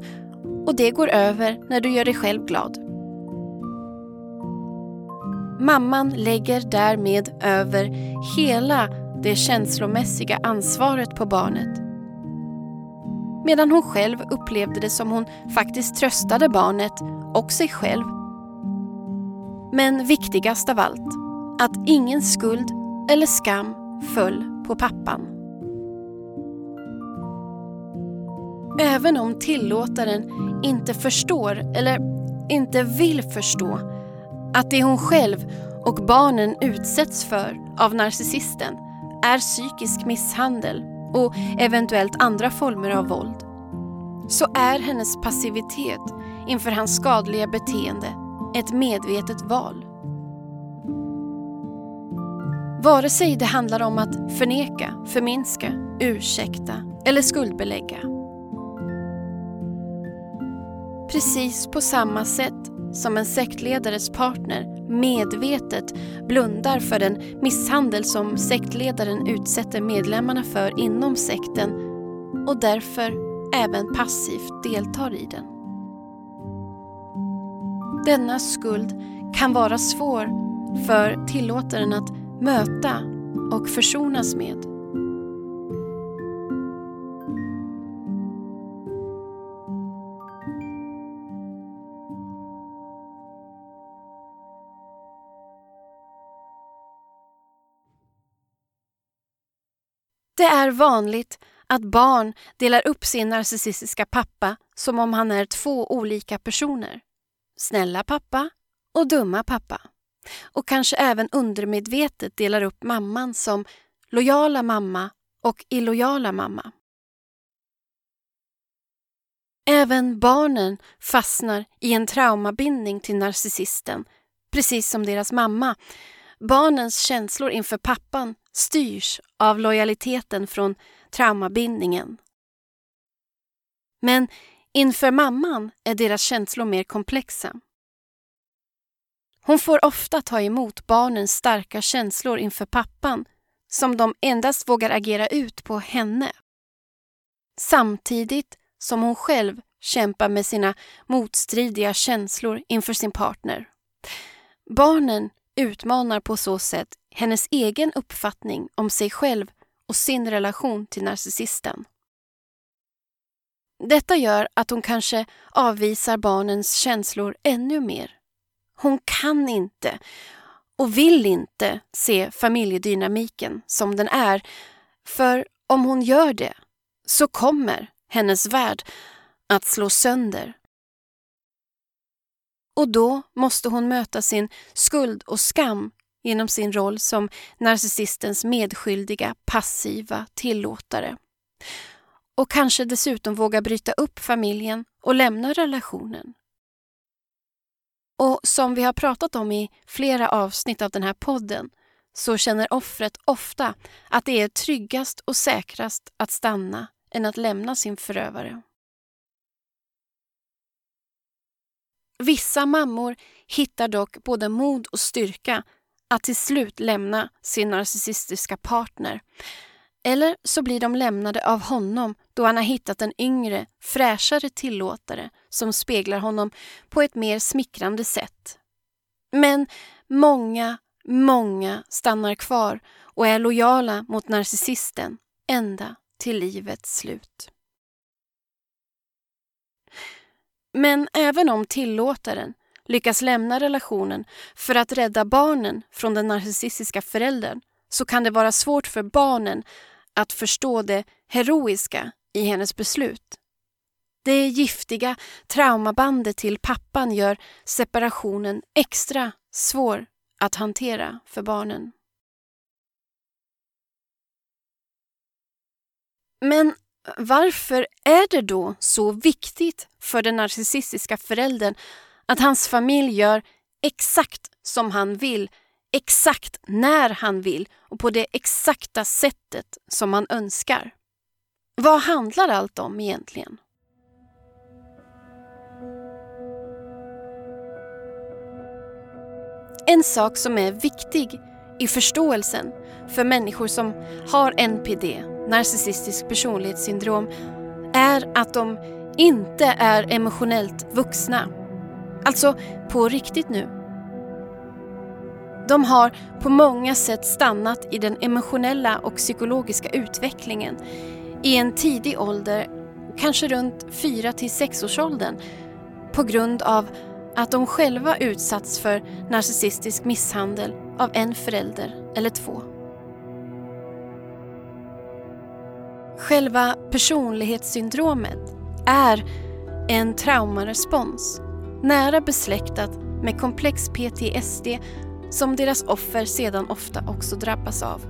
och det går över när du gör dig själv glad. Mamman lägger därmed över hela det känslomässiga ansvaret på barnet. Medan hon själv upplevde det som hon faktiskt tröstade barnet och sig själv. Men viktigast av allt, att ingen skuld eller skam föll på pappan. Även om tillåtaren inte förstår eller inte vill förstå att det hon själv och barnen utsätts för av narcissisten är psykisk misshandel och eventuellt andra former av våld så är hennes passivitet inför hans skadliga beteende ett medvetet val. Vare sig det handlar om att förneka, förminska, ursäkta eller skuldbelägga. Precis på samma sätt som en sektledares partner medvetet blundar för den misshandel som sektledaren utsätter medlemmarna för inom sekten och därför även passivt deltar i den. Denna skuld kan vara svår för tillåtaren att möta och försonas med. Det är vanligt att barn delar upp sin narcissistiska pappa som om han är två olika personer. Snälla pappa och dumma pappa. Och kanske även undermedvetet delar upp mamman som lojala mamma och illojala mamma. Även barnen fastnar i en traumabindning till narcissisten, precis som deras mamma. Barnens känslor inför pappan styrs av lojaliteten från traumabindningen. Men inför mamman är deras känslor mer komplexa. Hon får ofta ta emot barnens starka känslor inför pappan som de endast vågar agera ut på henne. Samtidigt som hon själv kämpar med sina motstridiga känslor inför sin partner. Barnen utmanar på så sätt hennes egen uppfattning om sig själv och sin relation till narcissisten. Detta gör att hon kanske avvisar barnens känslor ännu mer. Hon kan inte och vill inte se familjedynamiken som den är, för om hon gör det så kommer hennes värld att slå sönder. Och då måste hon möta sin skuld och skam genom sin roll som narcissistens medskyldiga, passiva tillåtare. Och kanske dessutom våga bryta upp familjen och lämna relationen. Och som vi har pratat om i flera avsnitt av den här podden så känner offret ofta att det är tryggast och säkrast att stanna än att lämna sin förövare. Vissa mammor hittar dock både mod och styrka att till slut lämna sin narcissistiska partner. Eller så blir de lämnade av honom då han har hittat en yngre, fräschare tillåtare som speglar honom på ett mer smickrande sätt. Men många, många stannar kvar och är lojala mot narcissisten ända till livets slut. Men även om tillåtaren lyckas lämna relationen för att rädda barnen från den narcissistiska föräldern så kan det vara svårt för barnen att förstå det heroiska i hennes beslut. Det giftiga traumabandet till pappan gör separationen extra svår att hantera för barnen. Men varför är det då så viktigt för den narcissistiska föräldern att hans familj gör exakt som han vill, exakt när han vill och på det exakta sättet som han önskar? Vad handlar allt om egentligen? En sak som är viktig i förståelsen för människor som har NPD, narcissistisk personlighetssyndrom, är att de inte är emotionellt vuxna. Alltså på riktigt nu. De har på många sätt stannat i den emotionella och psykologiska utvecklingen i en tidig ålder, kanske runt 4 till 6 års åldern, på grund av att de själva utsatts för narcissistisk misshandel av en förälder eller två. Själva personlighetssyndromet är en traumarespons nära besläktat med komplex PTSD som deras offer sedan ofta också drabbas av.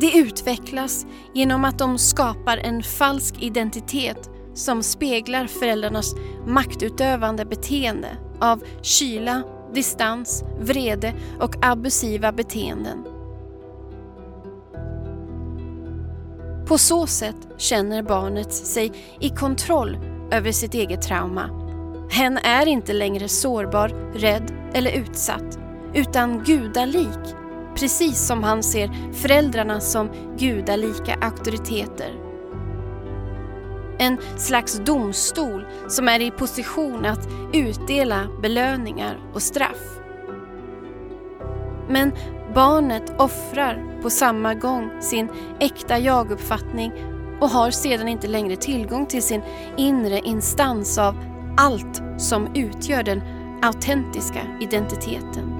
Det utvecklas genom att de skapar en falsk identitet som speglar föräldrarnas maktutövande beteende av kyla, distans, vrede och abusiva beteenden. På så sätt känner barnet sig i kontroll över sitt eget trauma. Hen är inte längre sårbar, rädd eller utsatt, utan gudalik, precis som han ser föräldrarna som gudalika auktoriteter. En slags domstol som är i position att utdela belöningar och straff. Men barnet offrar på samma gång sin äkta jaguppfattning och har sedan inte längre tillgång till sin inre instans av allt som utgör den autentiska identiteten.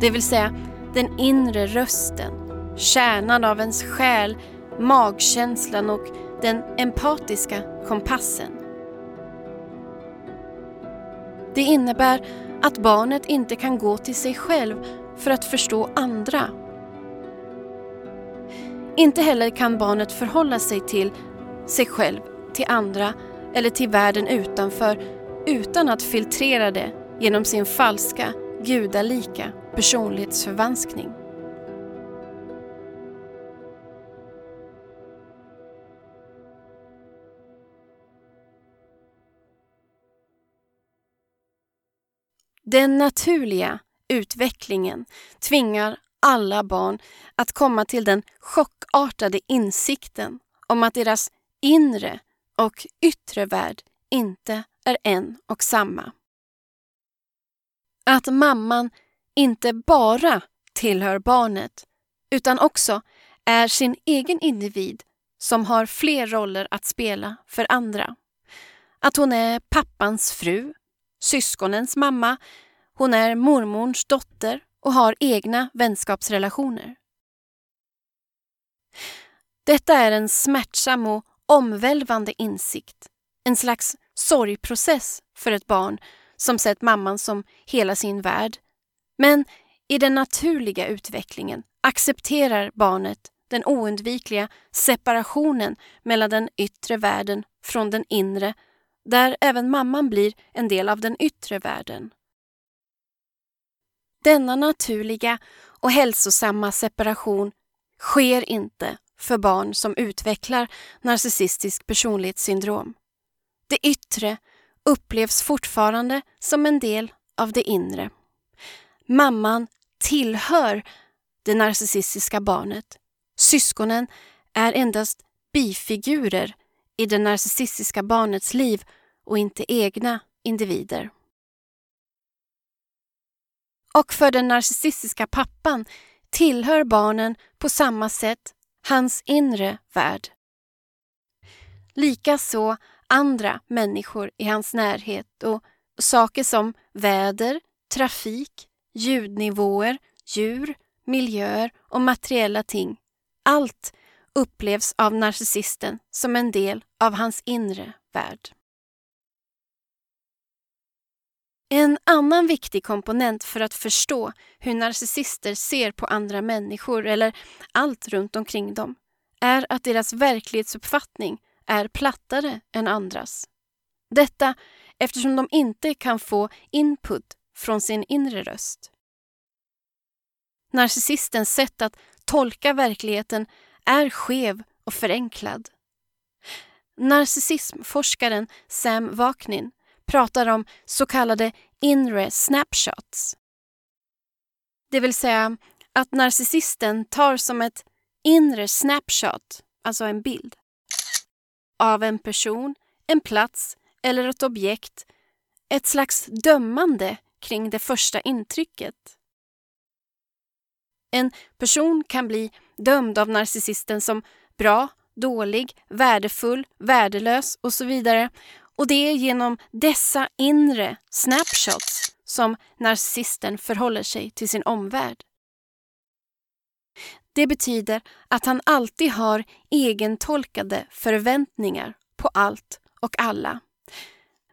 Det vill säga den inre rösten, kärnan av ens själ, magkänslan och den empatiska kompassen. Det innebär att barnet inte kan gå till sig själv för att förstå andra. Inte heller kan barnet förhålla sig till sig själv, till andra eller till världen utanför utan att filtrera det genom sin falska, gudalika personlighetsförvanskning. Den naturliga utvecklingen tvingar alla barn att komma till den chockartade insikten om att deras inre och yttre värld inte är en och samma. Att mamman inte bara tillhör barnet utan också är sin egen individ som har fler roller att spela för andra. Att hon är pappans fru, syskonens mamma, hon är mormorns dotter och har egna vänskapsrelationer. Detta är en smärtsam och omvälvande insikt, en slags sorgprocess för ett barn som sett mamman som hela sin värld. Men i den naturliga utvecklingen accepterar barnet den oundvikliga separationen mellan den yttre världen från den inre, där även mamman blir en del av den yttre världen. Denna naturliga och hälsosamma separation sker inte för barn som utvecklar narcissistisk personlighetssyndrom. Det yttre upplevs fortfarande som en del av det inre. Mamman tillhör det narcissistiska barnet. Syskonen är endast bifigurer i det narcissistiska barnets liv och inte egna individer. Och för den narcissistiska pappan tillhör barnen på samma sätt hans inre värld. Likaså andra människor i hans närhet och saker som väder, trafik, ljudnivåer, djur, miljöer och materiella ting. Allt upplevs av narcissisten som en del av hans inre värld. En annan viktig komponent för att förstå hur narcissister ser på andra människor eller allt runt omkring dem är att deras verklighetsuppfattning är plattare än andras. Detta eftersom de inte kan få input från sin inre röst. Narcissistens sätt att tolka verkligheten är skev och förenklad. Narcissismforskaren Sam Vaknin pratar om så kallade inre snapshots. Det vill säga att narcissisten tar som ett inre snapshot, alltså en bild, av en person, en plats eller ett objekt, ett slags dömande kring det första intrycket. En person kan bli dömd av narcissisten som bra, dålig, värdefull, värdelös och så vidare och det är genom dessa inre snapshots som narcissisten förhåller sig till sin omvärld. Det betyder att han alltid har egentolkade förväntningar på allt och alla.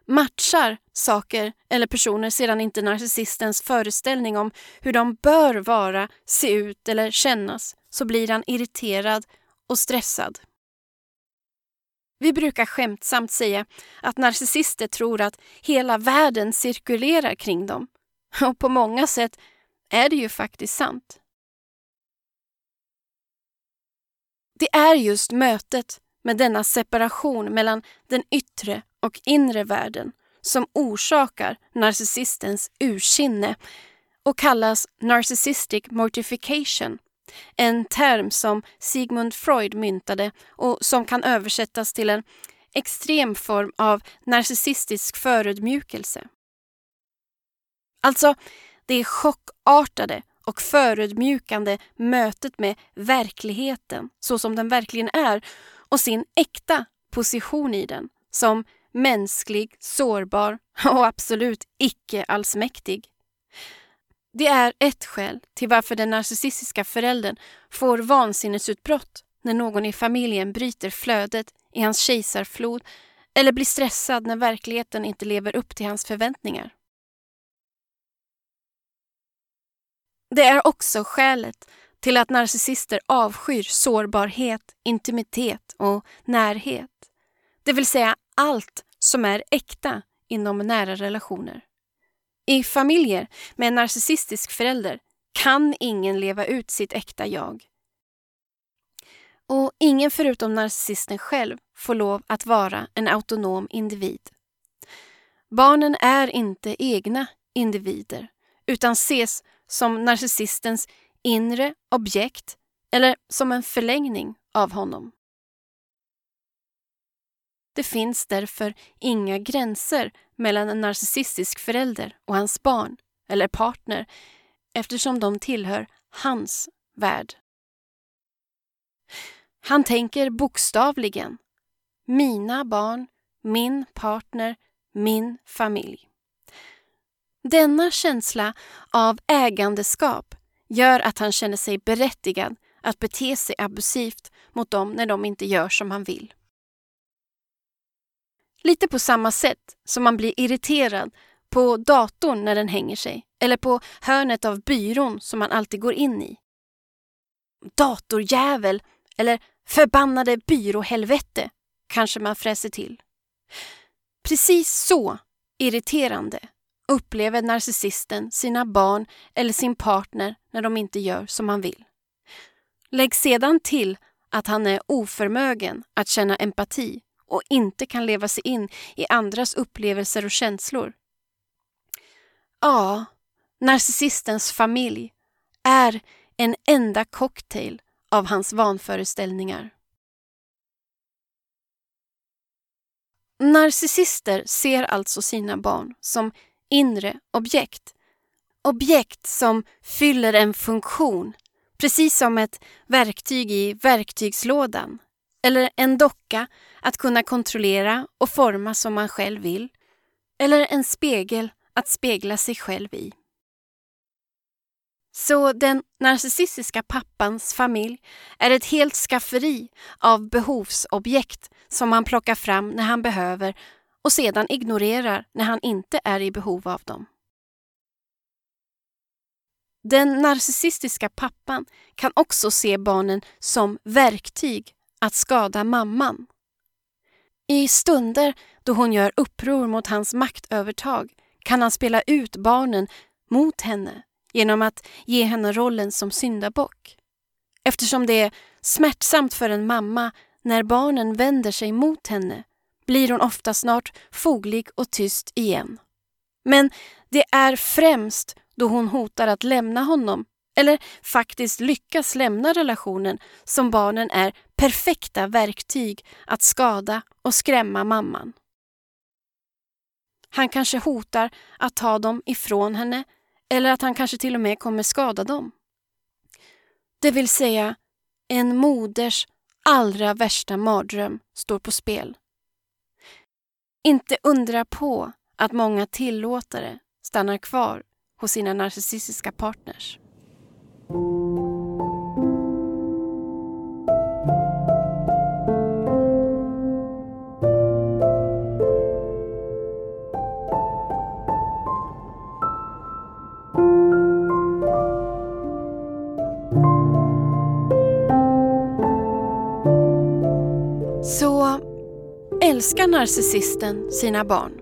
Matchar saker eller personer sedan inte narcissistens föreställning om hur de bör vara, se ut eller kännas så blir han irriterad och stressad. Vi brukar skämtsamt säga att narcissister tror att hela världen cirkulerar kring dem. Och på många sätt är det ju faktiskt sant. Det är just mötet med denna separation mellan den yttre och inre världen som orsakar narcissistens ursinne och kallas narcissistic mortification en term som Sigmund Freud myntade och som kan översättas till en extrem form av narcissistisk förödmjukelse. Alltså, det chockartade och förödmjukande mötet med verkligheten så som den verkligen är och sin äkta position i den som mänsklig, sårbar och absolut icke allsmäktig. Det är ett skäl till varför den narcissistiska föräldern får vansinnesutbrott när någon i familjen bryter flödet i hans kejsarflod eller blir stressad när verkligheten inte lever upp till hans förväntningar. Det är också skälet till att narcissister avskyr sårbarhet, intimitet och närhet. Det vill säga allt som är äkta inom nära relationer. I familjer med en narcissistisk förälder kan ingen leva ut sitt äkta jag. Och ingen förutom narcissisten själv får lov att vara en autonom individ. Barnen är inte egna individer utan ses som narcissistens inre objekt eller som en förlängning av honom. Det finns därför inga gränser mellan en narcissistisk förälder och hans barn eller partner eftersom de tillhör hans värld. Han tänker bokstavligen. Mina barn, min partner, min familj. Denna känsla av ägandeskap gör att han känner sig berättigad att bete sig abusivt mot dem när de inte gör som han vill. Lite på samma sätt som man blir irriterad på datorn när den hänger sig eller på hörnet av byrån som man alltid går in i. Datorjävel eller förbannade byråhelvete kanske man fräser till. Precis så irriterande upplever narcissisten sina barn eller sin partner när de inte gör som han vill. Lägg sedan till att han är oförmögen att känna empati och inte kan leva sig in i andras upplevelser och känslor. Ja, narcissistens familj är en enda cocktail av hans vanföreställningar. Narcissister ser alltså sina barn som inre objekt. Objekt som fyller en funktion, precis som ett verktyg i verktygslådan. Eller en docka att kunna kontrollera och forma som man själv vill. Eller en spegel att spegla sig själv i. Så den narcissistiska pappans familj är ett helt skafferi av behovsobjekt som han plockar fram när han behöver och sedan ignorerar när han inte är i behov av dem. Den narcissistiska pappan kan också se barnen som verktyg att skada mamman. I stunder då hon gör uppror mot hans maktövertag kan han spela ut barnen mot henne genom att ge henne rollen som syndabock. Eftersom det är smärtsamt för en mamma när barnen vänder sig mot henne blir hon ofta snart foglig och tyst igen. Men det är främst då hon hotar att lämna honom eller faktiskt lyckas lämna relationen som barnen är perfekta verktyg att skada och skrämma mamman. Han kanske hotar att ta dem ifrån henne eller att han kanske till och med kommer skada dem. Det vill säga, en moders allra värsta mardröm står på spel. Inte undra på att många tillåtare stannar kvar hos sina narcissistiska partners. Så älskar narcissisten sina barn?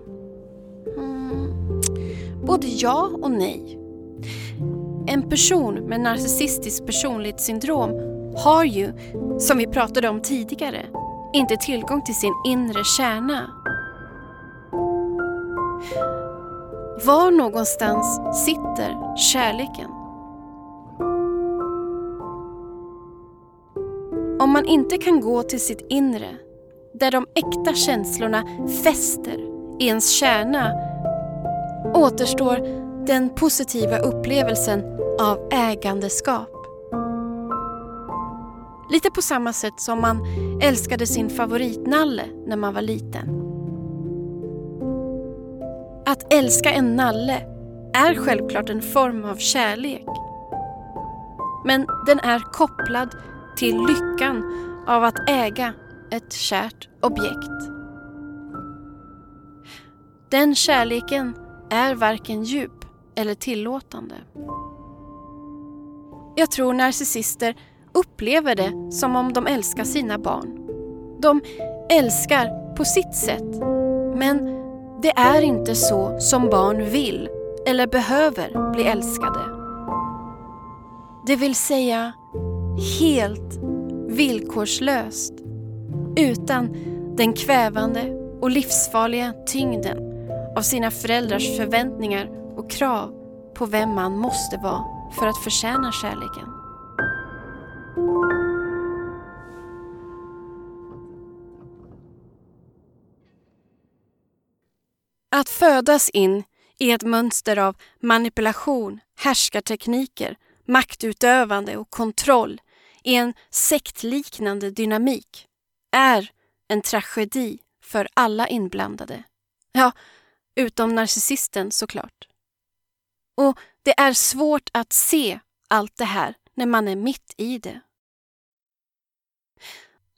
Mm. Både ja och nej. En person med narcissistiskt personlighetssyndrom har ju, som vi pratade om tidigare, inte tillgång till sin inre kärna. Var någonstans sitter kärleken? Om man inte kan gå till sitt inre, där de äkta känslorna fäster i ens kärna, återstår den positiva upplevelsen av ägandeskap. Lite på samma sätt som man älskade sin favoritnalle när man var liten. Att älska en nalle är självklart en form av kärlek. Men den är kopplad till lyckan av att äga ett kärt objekt. Den kärleken är varken djup eller tillåtande. Jag tror narcissister upplever det som om de älskar sina barn. De älskar på sitt sätt, men det är inte så som barn vill eller behöver bli älskade. Det vill säga helt villkorslöst utan den kvävande och livsfarliga tyngden av sina föräldrars förväntningar och krav på vem man måste vara för att förtjäna kärleken. Att födas in i ett mönster av manipulation, härskartekniker maktutövande och kontroll i en sektliknande dynamik är en tragedi för alla inblandade. Ja, utom narcissisten såklart. Och det är svårt att se allt det här när man är mitt i det.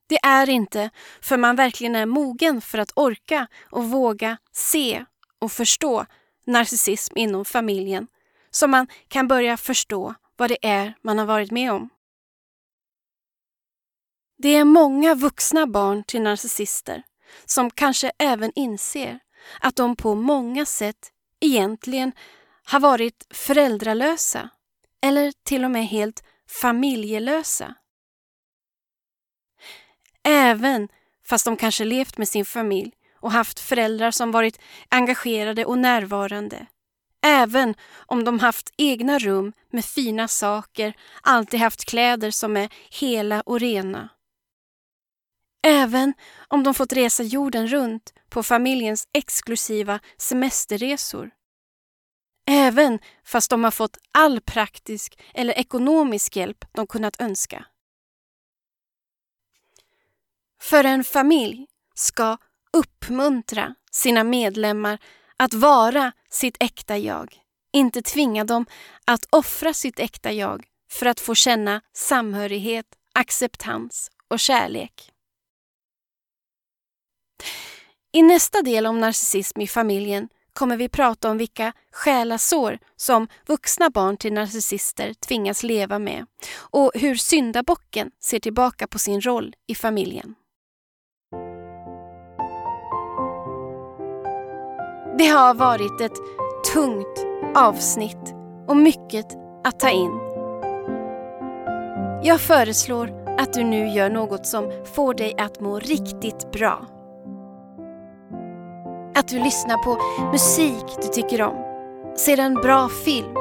Det är inte för man verkligen är mogen för att orka och våga se och förstå narcissism inom familjen som man kan börja förstå vad det är man har varit med om. Det är många vuxna barn till narcissister som kanske även inser att de på många sätt egentligen har varit föräldralösa eller till och med helt familjelösa. Även fast de kanske levt med sin familj och haft föräldrar som varit engagerade och närvarande. Även om de haft egna rum med fina saker, alltid haft kläder som är hela och rena. Även om de fått resa jorden runt på familjens exklusiva semesterresor. Även fast de har fått all praktisk eller ekonomisk hjälp de kunnat önska. För en familj ska uppmuntra sina medlemmar att vara sitt äkta jag, inte tvinga dem att offra sitt äkta jag för att få känna samhörighet, acceptans och kärlek. I nästa del om narcissism i familjen kommer vi prata om vilka själasår som vuxna barn till narcissister tvingas leva med och hur syndabocken ser tillbaka på sin roll i familjen. Det har varit ett tungt avsnitt och mycket att ta in. Jag föreslår att du nu gör något som får dig att må riktigt bra. Att du lyssnar på musik du tycker om, ser en bra film,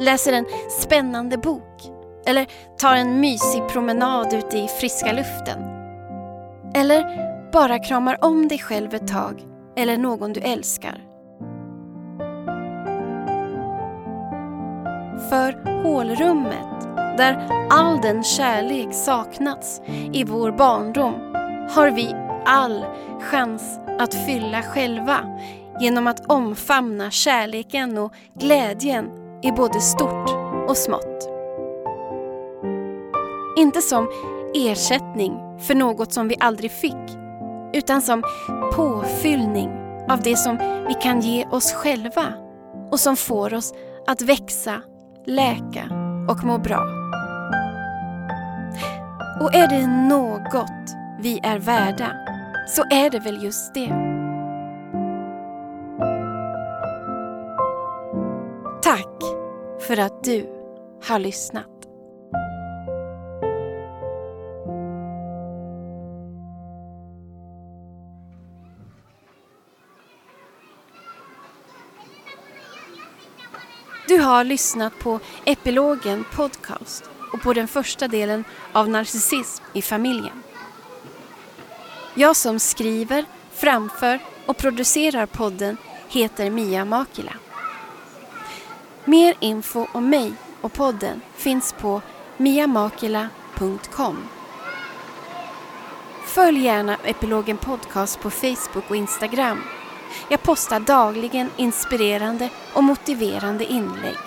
läser en spännande bok eller tar en mysig promenad ute i friska luften. Eller bara kramar om dig själv ett tag eller någon du älskar. För hålrummet, där all den kärlek saknats i vår barndom, har vi all chans att fylla själva genom att omfamna kärleken och glädjen i både stort och smått. Inte som ersättning för något som vi aldrig fick, utan som påfyllning av det som vi kan ge oss själva och som får oss att växa, läka och må bra. Och är det något vi är värda så är det väl just det. Tack för att du har lyssnat. Du har lyssnat på Epilogen Podcast och på den första delen av Narcissism i familjen. Jag som skriver, framför och producerar podden heter Mia Makila. Mer info om mig och podden finns på miamakila.com. Följ gärna Epilogen Podcast på Facebook och Instagram. Jag postar dagligen inspirerande och motiverande inlägg.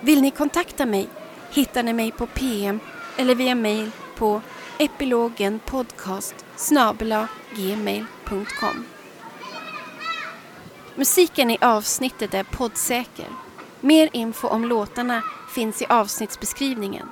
Vill ni kontakta mig hittar ni mig på PM eller via mail på epilogenpodcast gmail.com Musiken i avsnittet är poddsäker. Mer info om låtarna finns i avsnittsbeskrivningen.